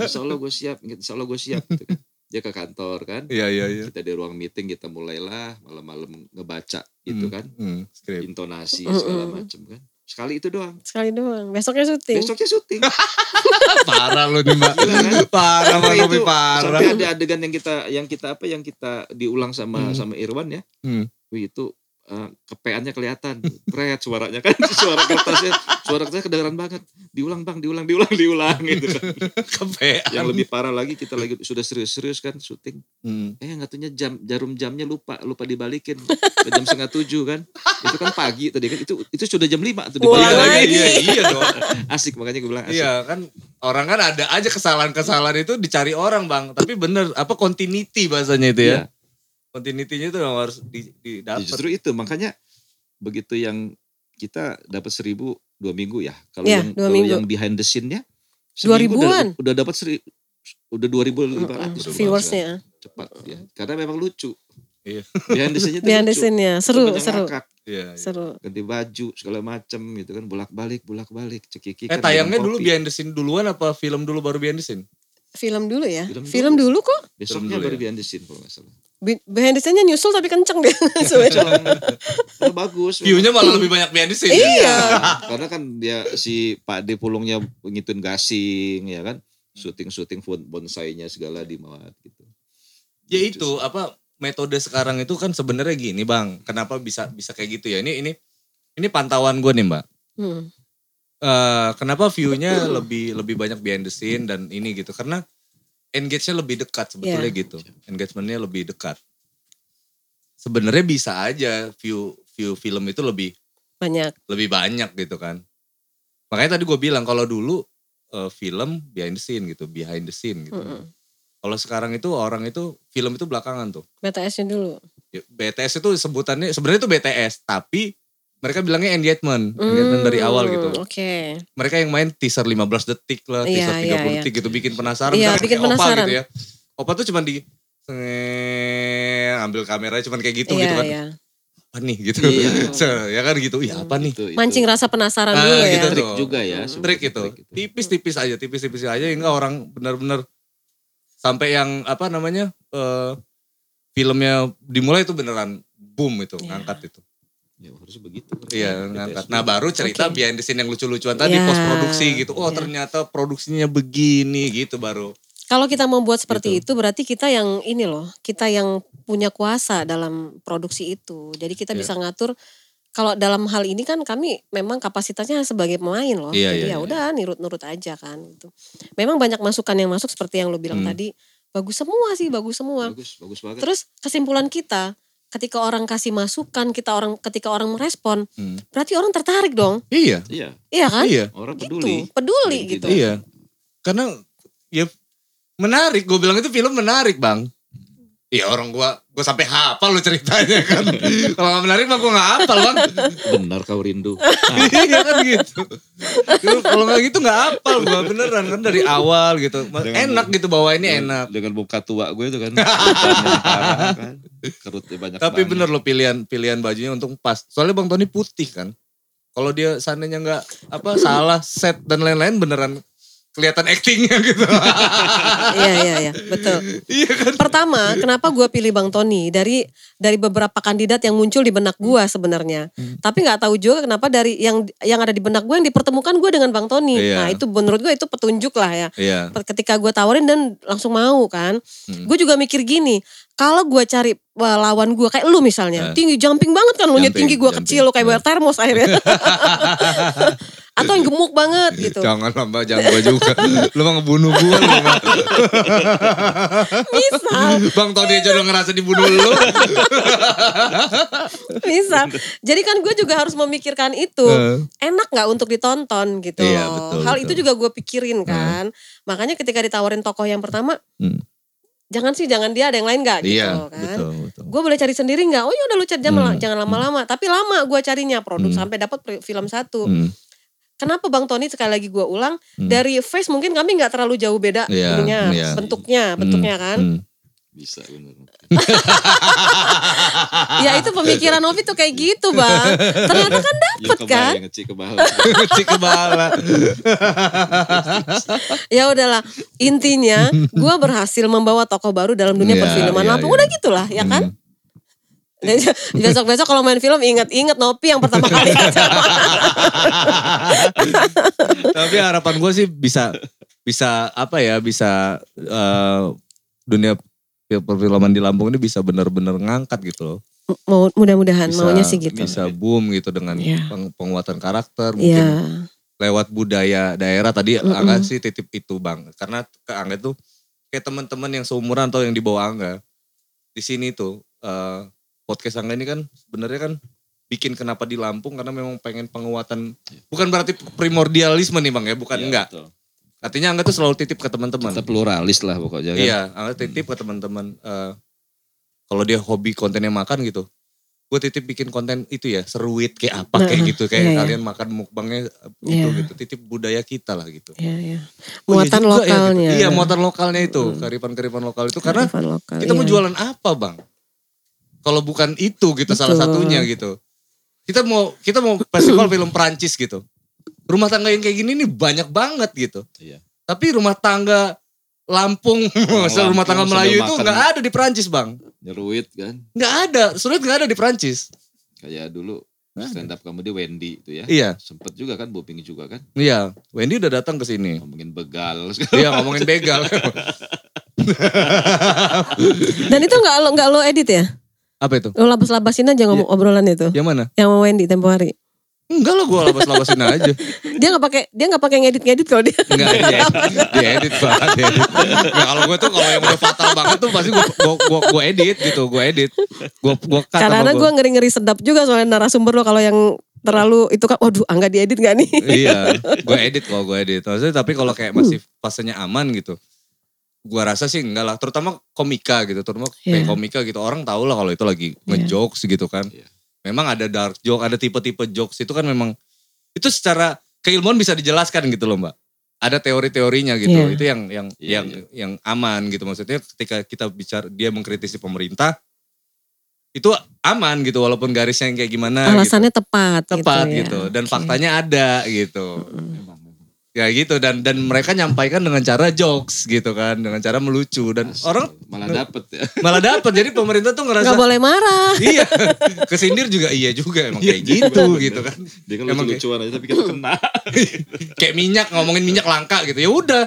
Insya Allah gue siap. Insya Allah gue siap gitu kan dia ke kantor kan? Iya iya iya. Kita di ruang meeting kita mulailah malam-malam ngebaca itu Hmm, kan. skrip. intonasi segala macam kan. Sekali itu doang. Sekali doang, besoknya syuting. besoknya syuting. Parah lu nih mbak. Gila kan? parah mbak itu- parah. sampai ada adegan yang kita yang kita apa yang kita diulang sama Hmm. sama Irwan ya. Hmm. Wih itu eh, kepeannya kelihatan. Pret suaranya kan suara kertasnya. Suara kertasnya kedengeran banget. Diulang bang diulang diulang diulang gitu kan. Kepean. Yang lebih parah lagi kita lagi sudah serius-serius kan syuting. Hmm. eh ngatunya jam jarum jamnya lupa lupa dibalikin. Udah jam setengah tujuh kan. Itu kan pagi tadi kan. Itu itu sudah jam lima tuh Ulang iya, dibalik lagi. lagi iya, iya dong. Asik makanya gue bilang asik. Iya kan orang kan ada aja kesalahan-kesalahan itu dicari orang bang. Tapi bener apa continuity bahasanya itu ya. Iya. Continuity-nya itu memang harus di, Ya, didapat. justru itu makanya begitu yang kita dapat seribu dua minggu ya kalau Iya, yang dua kalau minggu. yang behind the scene-nya Dua ribuan. udah, udah dapat seri, udah dua ribu lima ratus Viewersnya, cepat ya karena memang lucu Iya. behind the scene-nya behind the scene-nya, seru, seru, ngakak, Iya, iya. seru. ganti baju segala macem gitu kan bolak balik bolak balik cekiki Eh tayangnya dulu behind the scene duluan apa film dulu baru behind the scene? Film dulu ya. Film Film, dulu kok. Besoknya dulu baru ya. behind the scene kalau nggak salah. Be- Behind the scene-nya nyusul tapi kenceng deh. Sebenarnya. Kalau bagus. View-nya malah lebih banyak behind the scene. iya. Karena kan dia si Pak D pulungnya ngituin gasing ya kan. Syuting-syuting bonsainya segala di muat gitu. Ya itu apa metode sekarang itu kan sebenarnya gini bang. Kenapa bisa bisa kayak gitu ya? Ini ini ini pantauan gue nih mbak. Hmm. Eh, kenapa view-nya lebih lebih banyak behind the scene dan ini gitu? Karena engage-nya lebih dekat sebetulnya Iya. gitu. Engagement-nya lebih dekat. Sebenarnya bisa aja view view film itu lebih Banyak. lebih banyak gitu kan. Makanya tadi gue bilang kalau dulu eh, film behind the scene gitu, behind the scene gitu. Mm-mm. Kalau sekarang itu orang itu film itu belakangan tuh. BTS-nya dulu. Ya, BTS itu sebutannya sebenarnya itu BTS tapi mereka bilangnya engagement, engagement dari awal Hmm, gitu. Oke. Mereka yang main teaser 15 detik lah, Iya, teaser 30 iya, iya. detik gitu bikin penasaran. Iya, Misalkan bikin kayak Opa penasaran. gitu ya. Opa tuh cuman di ambil kameranya cuman kayak gitu Iya, gitu kan. iya. Apa nih gitu. Iya. Se- ya kan gitu. Iya apa nih? Itu, itu. Mancing rasa penasaran Ah, dulu ya. gitu trik juga ya. Hmm. Trik itu. trik itu. Tipis-tipis aja, tipis-tipis aja hingga orang benar-benar sampai yang apa namanya? eh filmnya dimulai itu beneran boom itu, Iya. ngangkat itu. Ya harusnya begitu. Iya, BTS ngangkat. Nah, baru cerita Oke. behind the scene yang lucu-lucuan tadi Iya, post produksi gitu. Oh, iya. ternyata produksinya begini gitu baru. Kalau kita membuat seperti Gitu. itu berarti kita yang ini loh, kita yang punya kuasa dalam produksi itu. Jadi kita Iya. bisa ngatur kalau dalam hal ini kan kami memang kapasitasnya sebagai pemain loh. Iya, Jadi iya, ya iya. udah nurut-nurut aja kan gitu. Memang banyak masukan yang masuk seperti yang lo bilang Hmm. tadi. Bagus semua sih, bagus semua. Bagus, bagus banget. Terus kesimpulan kita ketika orang kasih masukan, kita orang ketika orang merespon, Hmm. berarti orang tertarik dong. Iya, Iya, Iya kan? iya, orang Gitu, peduli. peduli Gitu. gitu. iya. Karena ya menarik, gue bilang itu film menarik, Bang. Iya orang gua gua sampai hafal lu ceritanya kan. Kalau nggak menarik mah gua nggak hafal bang. Benar kau rindu. iya kan gitu. Kalau nggak gitu nggak hafal gua beneran kan dari awal gitu. Dengan- enak gitu bawa ini enak. Dengan muka tua gue itu kan. Parah kan. Kerutnya banyak Tapi banget. bener lo pilihan pilihan bajunya untuk pas. Soalnya bang Tony putih kan. Kalau dia seandainya nggak apa salah set dan lain-lain beneran kelihatan actingnya gitu. Iya iya iya betul. iya kan. Pertama, kenapa gue pilih Bang Tony dari dari beberapa kandidat yang muncul di benak gue sebenarnya. Hmm. Tapi nggak tahu juga kenapa dari yang yang ada di benak gue yang dipertemukan gue dengan Bang Tony. Iya. Nah itu menurut gue itu petunjuk lah ya. Iya. Ketika gue tawarin dan langsung mau kan, Hmm. gue juga mikir gini. Kalau gue cari uh, lawan gue kayak lu misalnya, Eh. tinggi jumping banget kan lu nya Jumping, tinggi gue kecil lu kayak Eh. bayar termos akhirnya. Atau yang gemuk banget gitu. Jangan lah mbak, jangan gua juga. Lu mau ngebunuh lu Mbak. Misal, Bang Tony aja udah ngerasa dibunuh lu. misal. Jadi kan gue juga harus memikirkan itu. Eh. enak nggak untuk ditonton gitu Iya, loh. betul, Hal betul. itu juga gue pikirin kan. Makanya ketika ditawarin tokoh yang pertama, Hmm. jangan sih jangan dia ada yang lain nggak gitu Iya, kan. betul, betul. Gue boleh cari sendiri nggak? Oh ya udah lu cari jangan, Hmm, jangan lama-lama. Tapi lama gue carinya produk Hmm. sampai dapat film satu. Hmm. Kenapa Bang Tony sekali lagi gue ulang Hmm. dari face mungkin kami nggak terlalu jauh beda Iya, ininya, iya. bentuknya, bentuknya kan. Hmm. Bisa bener. Ya itu pemikiran Novi tuh kayak gitu bang. Ternyata kan Ya dapet kan. kebayang ngeci ke bawah. Ya udahlah intinya gue berhasil membawa tokoh baru dalam dunia Iya, perfilman iya, Lampung iya. udah gitulah ya kan. Hmm. Besok-besok kalau main film inget-inget Nopi yang pertama kali. Tapi harapan gue sih bisa bisa apa ya bisa eh, dunia fil- perfilman di Lampung ini bisa benar-benar ngangkat gitu loh. Mau mudah-mudahan maunya sih gitu. Bisa boom gitu dengan Iya. peng- penguatan karakter mungkin Iya. lewat budaya daerah tadi Mm-mm. Angga sih titip itu bang karena ke Angga tuh kayak teman-teman yang seumuran atau yang di bawah Angga di sini tuh eh, podcast Angga ini kan sebenarnya kan bikin kenapa di Lampung karena memang pengen penguatan bukan berarti primordialisme nih bang ya bukan Iya, enggak betul. artinya Angga tuh selalu titip ke teman-teman Kita pluralis lah pokoknya kan. iya Angga titip ke teman-teman eh, kalau dia hobi kontennya makan gitu gue titip bikin konten itu ya seruit kayak apa Nah, kayak gitu kayak iya, iya. kalian makan mukbangnya eh, itu Iya. gitu titip budaya kita lah gitu Iya, iya. Oh, iya Muatan juga ya, gitu. lokalnya. Iya, muatan lokalnya itu, Hmm. kearifan-kearifan lokal itu karena lokal, kita mau iya. jualan apa, Bang? Kalau bukan itu gitu salah Betul. satunya gitu. Kita mau kita mau festival film Prancis gitu. Rumah tangga yang kayak gini nih banyak banget gitu. Iya. Tapi rumah tangga Lampung, Lampung rumah tangga Melayu itu makan. nggak ada di Perancis bang, Nyeruit kan. nggak ada, sulit nggak ada di Perancis. Kayak dulu stand up comedy Wendy itu ya. Iya, Sempet juga kan boping juga kan. iya. Wendy udah datang ke sini. Ngomongin begal. Iya ngomongin begal. Dan itu nggak lo nggak lo edit ya? Apa itu? Lo labas-labasin aja ngomong obrolan itu. Yang mana? Yang sama Wendy tempo hari. Enggak lah gue labas-labasin aja. Dia nggak pakai dia nggak pakai ngedit-ngedit kalau dia. Enggak, dia, dia edit banget. Dia edit. Nggak, kalau gue tuh kalau yang udah fatal banget tuh pasti gue gue gue, gue edit gitu, gue edit. Gue gue cut Karena gue ngeri-ngeri sedap juga soalnya narasumber lo kalau yang terlalu itu kan waduh angga diedit gak nih? iya, gue edit kok, gue edit. Maksudnya tapi kalau kayak masih fasenya aman gitu, gue rasa sih enggak lah. Terutama komika gitu, terutama kayak Iya. komika gitu. Orang tahu lah kalau itu lagi ngejokes gitu kan. Iya. Memang ada dark joke, ada tipe-tipe jokes itu kan memang itu secara keilmuan bisa dijelaskan gitu loh mbak. Ada teori-teorinya gitu. Iya. Itu yang yang Iya, yang iya. yang aman gitu. Maksudnya ketika kita bicara dia mengkritisi pemerintah itu aman gitu walaupun garisnya yang kayak gimana gitu. Alasannya tepat. tepat gitu. ya. gitu dan Oke. faktanya ada gitu Memang, memang. Ya gitu dan dan mereka nyampaikan dengan cara jokes gitu kan dengan cara melucu dan Asli. orang malah dapet ya. malah dapat jadi pemerintah tuh ngerasa Nggak boleh marah. iya kesindir juga iya juga emang kayak Iya, gitu bener. gitu kan Dia kan Emang lucu-lucuan aja tapi kita kena. kayak minyak ngomongin minyak langka gitu ya udah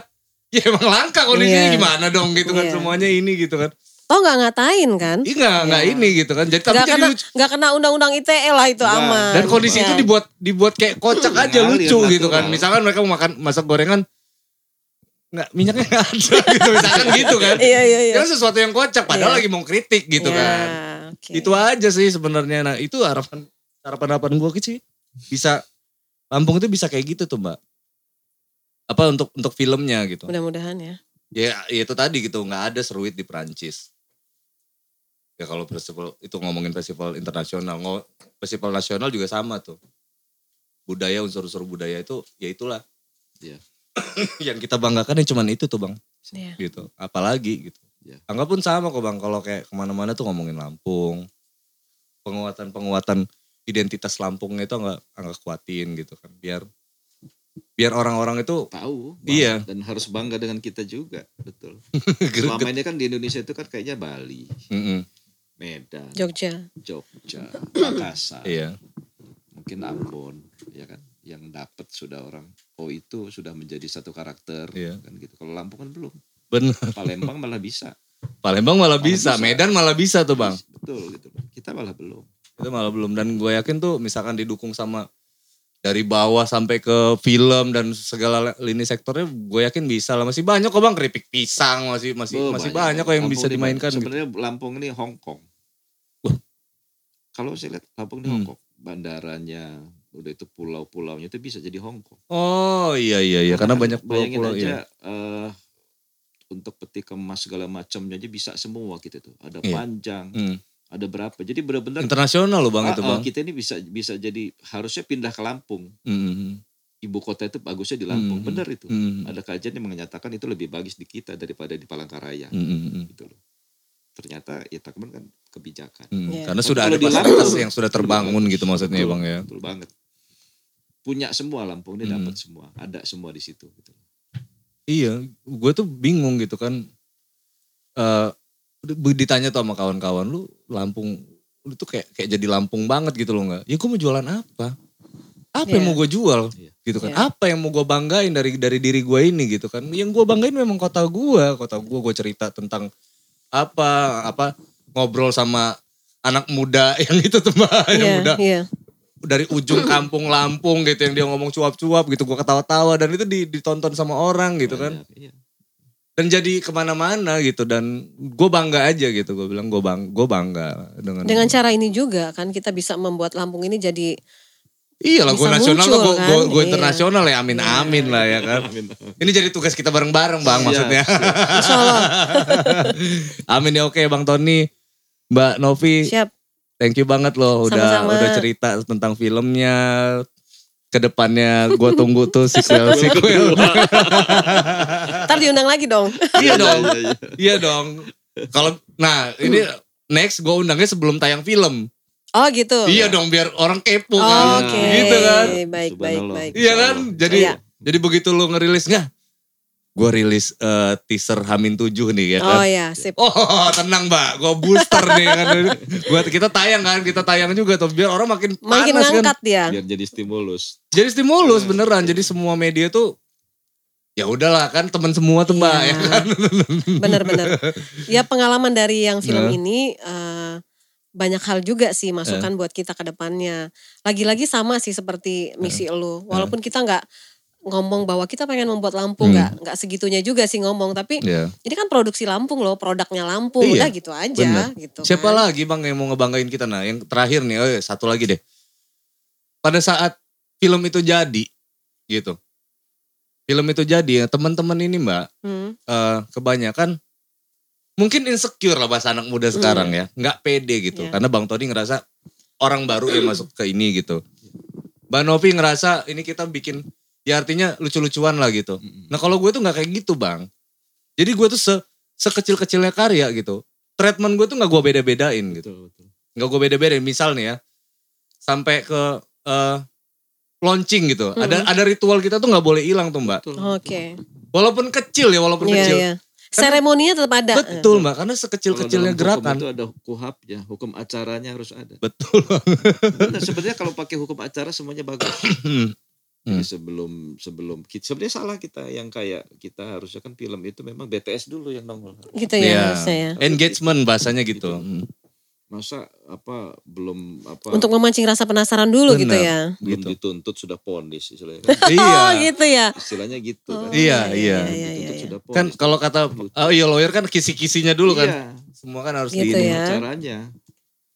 ya emang langka kondisinya Iya. gimana dong gitu kan Iya. semuanya ini gitu kan Toh nggak ngatain kan? Iya nggak nggak Iya. ini gitu kan jadi tapi Nggak kena lucu nggak kena undang-undang ITE lah itu Nggak. aman. dan kondisi Ya. itu dibuat dibuat kayak kocak aja Ngalir, lucu gitu kan misalkan mereka mau makan masak gorengan nggak minyaknya nggak ada gitu misalkan gitu kan Iya iya iya. kan sesuatu yang kocak padahal Iya. lagi mau kritik gitu Ya, kan oke. itu aja sih sebenarnya nah itu harapan harapan harapan gue sih bisa Lampung itu bisa kayak gitu tuh mbak apa untuk untuk filmnya gitu Mudah-mudahan ya. ya ya itu tadi gitu nggak ada seruit di Perancis ya kalau festival itu ngomongin festival internasional ngo- festival nasional juga sama tuh budaya unsur-unsur budaya itu ya itulah Iya. yang kita banggakan ya cuman itu tuh bang Iya. gitu apalagi gitu Iya. anggap pun sama kok bang kalau kayak ke mana-mana tuh ngomongin Lampung penguatan-penguatan identitas Lampungnya itu nggak nggak kuatin gitu kan biar biar orang-orang itu Tahu. Iya. Dan harus bangga dengan kita juga. Betul. Selama ini kan di Indonesia itu kan kayaknya Bali, Mm-mm. Medan, Jogja. Jogja, Makassar, iya mungkin Ambon, ya kan, yang dapat sudah orang. Oh itu sudah menjadi satu karakter, Iya. kan gitu. Kalau Lampung kan belum. bener Palembang malah bisa. Palembang malah Malah bisa. bisa. Medan malah bisa tuh bang Betul gitu. Kita malah belum. itu malah belum dan gue yakin tuh misalkan didukung sama dari bawah sampai ke film dan segala lini sektornya gue yakin bisa lah masih banyak kok bang keripik pisang masih masih Oh, masih banyak, kok yang Lampung bisa dimainkan banyak. gitu. Sebenarnya Lampung ini Hong Kong. Kalau saya lihat Lampung ini Hmm. Hong Kong, bandaranya, udah itu pulau-pulaunya itu bisa jadi Hong Kong. Oh iya iya iya karena banyak bayangin pulau-pulau aja iya. eh, untuk peti kemas segala macamnya aja bisa semua gitu tuh. Ada Iya. panjang, Hmm. ada berapa. Jadi benar-benar Internasional loh bang ah, itu bang. kita ini bisa bisa jadi harusnya pindah ke Lampung. Hmm, Ibu kota itu bagusnya di Lampung. Hmm. Benar itu. hmm, Ada kajian yang menyatakan itu lebih bagus di kita daripada di Palangkaraya. hmm, hmm, hmm, Gitu loh. Ternyata ya takmen kan kebijakan. hmm. Iya. Karena sudah ada fasilitas yang sudah terbangun gitu maksudnya ya Betul, bang ya. Betul banget. Punya semua Lampung ini Hmm. dapat semua, ada semua di situ gitu. Iya, gue tuh bingung gitu kan. eh ditanya tuh sama kawan-kawan lu Lampung, lu tuh kayak kayak jadi Lampung banget gitu loh nggak? Ya gue mau jualan apa? Apa yang Iya. mau gue jual? Iya. Gitu kan? Iya. Apa yang mau gue banggain dari dari diri gue ini gitu kan? Yang gue banggain memang kota gue, kota gue. Gue cerita tentang apa apa ngobrol sama anak muda yang itu tuh mbak, yang Iya, muda iya. dari ujung kampung Lampung gitu yang dia ngomong cuap-cuap gitu gue ketawa-tawa dan itu di- ditonton sama orang gitu kan Banyak, iya. dan jadi ke mana-mana gitu dan gue bangga aja gitu gue bilang gue bang gue bangga dengan Dengan cara ini juga kan kita bisa membuat Lampung ini jadi iya lah gue nasional muncul, gue kan? gue Iya. internasional ya amin Iya. amin lah ya kan Amin. ini jadi tugas kita bareng-bareng bang Siap, maksudnya Insya Allah amin ya oke bang Tony Mbak Novi siap. thank you banget loh udah Sama-sama. udah cerita tentang filmnya ke depannya gue tunggu tuh sequel sequel Ntar diundang lagi dong. iya dong Iya, iya. iya dong kalau nah ini next gue undangnya sebelum tayang film Oh gitu. Iya dong biar orang kepo Oh, kan. Oke. Gitu kan. Baik baik baik. Iya kan? Jadi Iya. jadi begitu lu ngerilis nggak? gue rilis eh, teaser Hamin 7 nih ya kan. Oh ya, sip. Oh tenang mbak, gue booster nih kan. Buat kita tayang kan, kita tayang juga tuh biar orang makin Makin panas kan. ngangkat dia. Biar jadi stimulus. Jadi stimulus beneran, jadi semua media tuh ya udahlah kan teman semua tuh mbak Iya. ya kan. Bener-bener. Ya pengalaman dari yang film Nah. ini eh, banyak hal juga sih masukan buat kita ke depannya. Lagi-lagi sama sih seperti misi lu. Walaupun kita nggak ngomong bahwa kita pengen membuat Lampung Hmm. nggak nggak segitunya juga sih ngomong tapi Iya. ini kan produksi Lampung loh produknya Lampung Iya, udah gitu aja gitu Siapa kan. lagi bang yang mau ngebanggain kita? Nah yang terakhir nih, oh iya, satu lagi deh. Pada saat film itu jadi, gitu. Film itu jadi, ya teman-teman ini mbak, Hmm, eh, kebanyakan mungkin insecure lah bahasa anak muda sekarang ya, nggak pede gitu. Iya. Karena bang Tony ngerasa orang baru yang masuk ke ini gitu. Mbak Novi ngerasa ini kita bikin, ya artinya lucu-lucuan lah gitu. Nah kalau gue tuh nggak kayak gitu bang. Jadi gue tuh se sekecil-kecilnya karya gitu. Treatment gue tuh nggak gue beda-bedain gitu. Betul, betul. Nggak gue beda-bedain. Misal nih ya, sampai ke eh, launching gitu. Ada ada ritual kita tuh nggak boleh hilang tuh mbak. Oke. Walaupun kecil ya, walaupun Iya kecil. iya. Seremoninya tetap ada. Betul mbak, karena Kalau sekecil-kecilnya dalam hukum gerakan. itu ada kuhapnya, hukum acaranya harus ada. Betul. Benar, sebenarnya kalau pakai hukum acara semuanya bagus. Hmm. Jadi sebelum sebelum kita sebenarnya salah kita yang kayak kita harusnya kan film itu memang BTS dulu yang nongol. Gitu ya harusnya ya. Engagement bahasanya gitu. Gitu. Masa apa belum apa Untuk memancing rasa penasaran dulu gitu Benar. ya. belum gitu. dituntut sudah ponis istilahnya. kan. Iya. Oh gitu ya. Istilahnya gitu kan. Oh, Iya, iya. iya, iya, iya. sudah ponis. Kan kalau kata oh iya lawyer kan kisi-kisinya dulu kan. Iya, Semua kan harus Gitu ya. caranya.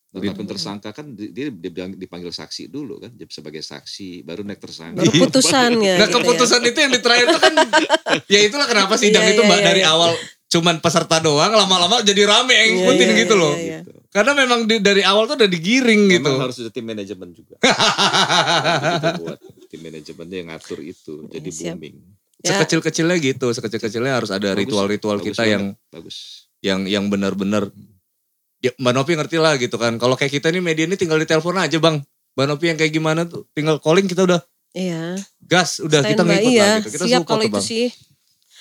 Gitu. Tetapin tersangka kan di- dia dibilang- dipanggil saksi dulu kan sebagai saksi baru naik tersangka. Baru putusannya. Nah gitu ya. keputusan itu yang di terakhir itu kan ya itulah kenapa sidang Iya, itu iya, mbak iya, dari iya. awal cuman peserta doang lama-lama jadi rame yang Iya, ngikutin iya, gitu iya, loh. iya. Gitu. Karena memang di- dari awal tuh udah digiring gitu. Memang harus ada tim manajemen juga. kita buat tim manajemennya yang ngatur itu jadi Iya, siap. booming. Ya. Sekecil-kecilnya gitu, sekecil-kecilnya harus ada Bagus, ritual-ritual bagus kita banget, yang bagus. yang yang benar-benar ya Mbak Novi ngerti lah gitu kan. Kalau kayak kita nih media ini tinggal ditelepon aja bang. Mbak Novi yang kayak gimana tuh tinggal calling kita udah Iya. gas, udah kita Standby, ngikut iya. lah gitu. Kita Siap kalau itu bang. sih.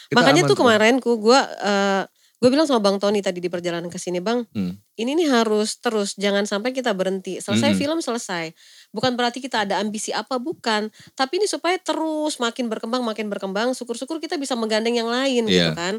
Kita Makanya aman tuh kemarin ku gue gue bilang sama Bang Tony tadi di perjalanan ke sini, Bang, Hmm. ini nih harus terus jangan sampai kita berhenti. Selesai Mm-mm. film selesai. Bukan berarti kita ada ambisi apa bukan, tapi ini supaya terus makin berkembang makin berkembang. Syukur-syukur kita bisa menggandeng yang lain Iya. gitu kan.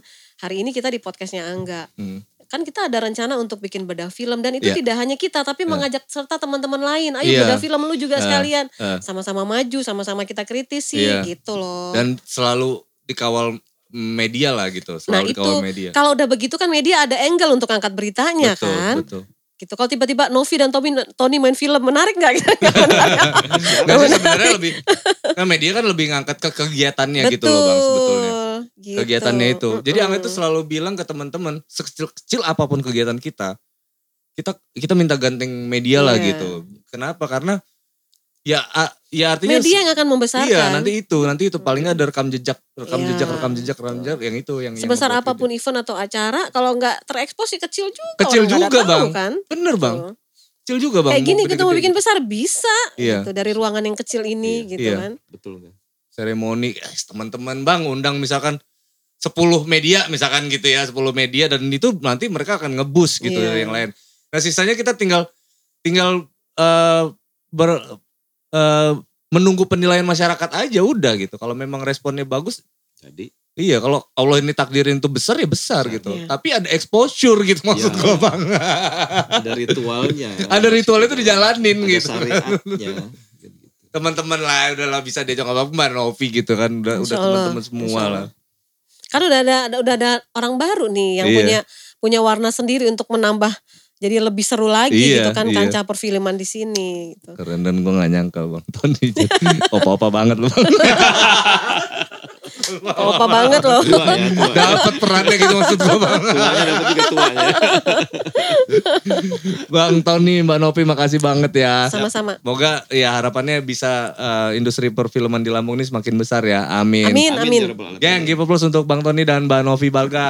Hari ini kita di podcastnya Angga. Hmm. Kan kita ada rencana untuk bikin bedah film dan itu Iya. tidak hanya kita tapi mengajak serta teman-teman lain. Ayo Iya. bedah film lu juga Eh, sekalian. Sama-sama maju, sama-sama kita kritisi Iya. gitu loh. Dan selalu dikawal media lah gitu. Nah Selalu itu dikawal media. kalau udah begitu kan media ada angle untuk angkat beritanya betul, kan. betul. Gitu. Kalau tiba-tiba Novi dan Tommy, Tony main film menarik nggak? Nggak sih sebenarnya lebih kan media kan lebih ngangkat ke kegiatannya gitu loh bang sebetulnya. Gitu. Kegiatannya itu. Jadi Mm-mm. Angga itu selalu bilang ke teman-teman sekecil-kecil apa pun kegiatan kita, kita kita minta ganteng media lah Iya. gitu. Kenapa? Karena ya ya artinya media yang akan membesarkan. Iya, nanti itu, nanti itu paling nggak ada rekam jejak, rekam Iya. jejak, rekam jejak, rekam jejak yang itu yang yang Sebesar membuat apa pun event atau acara, kalau nggak terekspos sih kecil juga. Kecil juga, ada tahu Bang. Kan? Bener bang, Tuh. kecil juga bang. Kayak gini kita mau bikin besar bisa. Iya. Gitu, dari ruangan yang kecil ini Iya. gitu Iya. kan. Betul nggak? seremoni, teman-teman bang, undang misalkan 10 media misalkan gitu ya, 10 media dan itu nanti mereka akan ngebus gitu Iya. yang lain. Nah sisanya kita tinggal tinggal eh, ber, eh, menunggu penilaian masyarakat aja udah gitu. Kalau memang responnya bagus, Jadi iya. Kalau Allah ini takdirin itu besar ya besar Besar, gitu. iya. Tapi ada exposure gitu maksud Iya. gua bang. ada ritualnya. ada ritual itu dijalanin ada gitu. Gitu. Teman-teman lah udahlah bisa diajak apa Mbak Novi gitu kan. Udah, udah Insya teman-teman semua lah. Kan udah ada ada- udah ada orang baru nih yang Iya. punya punya warna sendiri untuk menambah jadi lebih seru lagi Iya, gitu kan iya. kancah perfilman di sini gitu. Keren dan gue gak nyangka bang Tony Opa-opa banget bang Opa banget loh. Tua ya, tua. Dapat perannya gitu maksud gue bang Tuanya dapat juga tuanya. Bang Tony Mbak Novi makasih banget ya Sama-sama. Semoga ya harapannya bisa eh, industri perfilman di Lampung ini semakin besar ya Amin, Amin, amin. ya Alamin. Geng, give applause untuk Bang Tony dan Mbak Novi Balga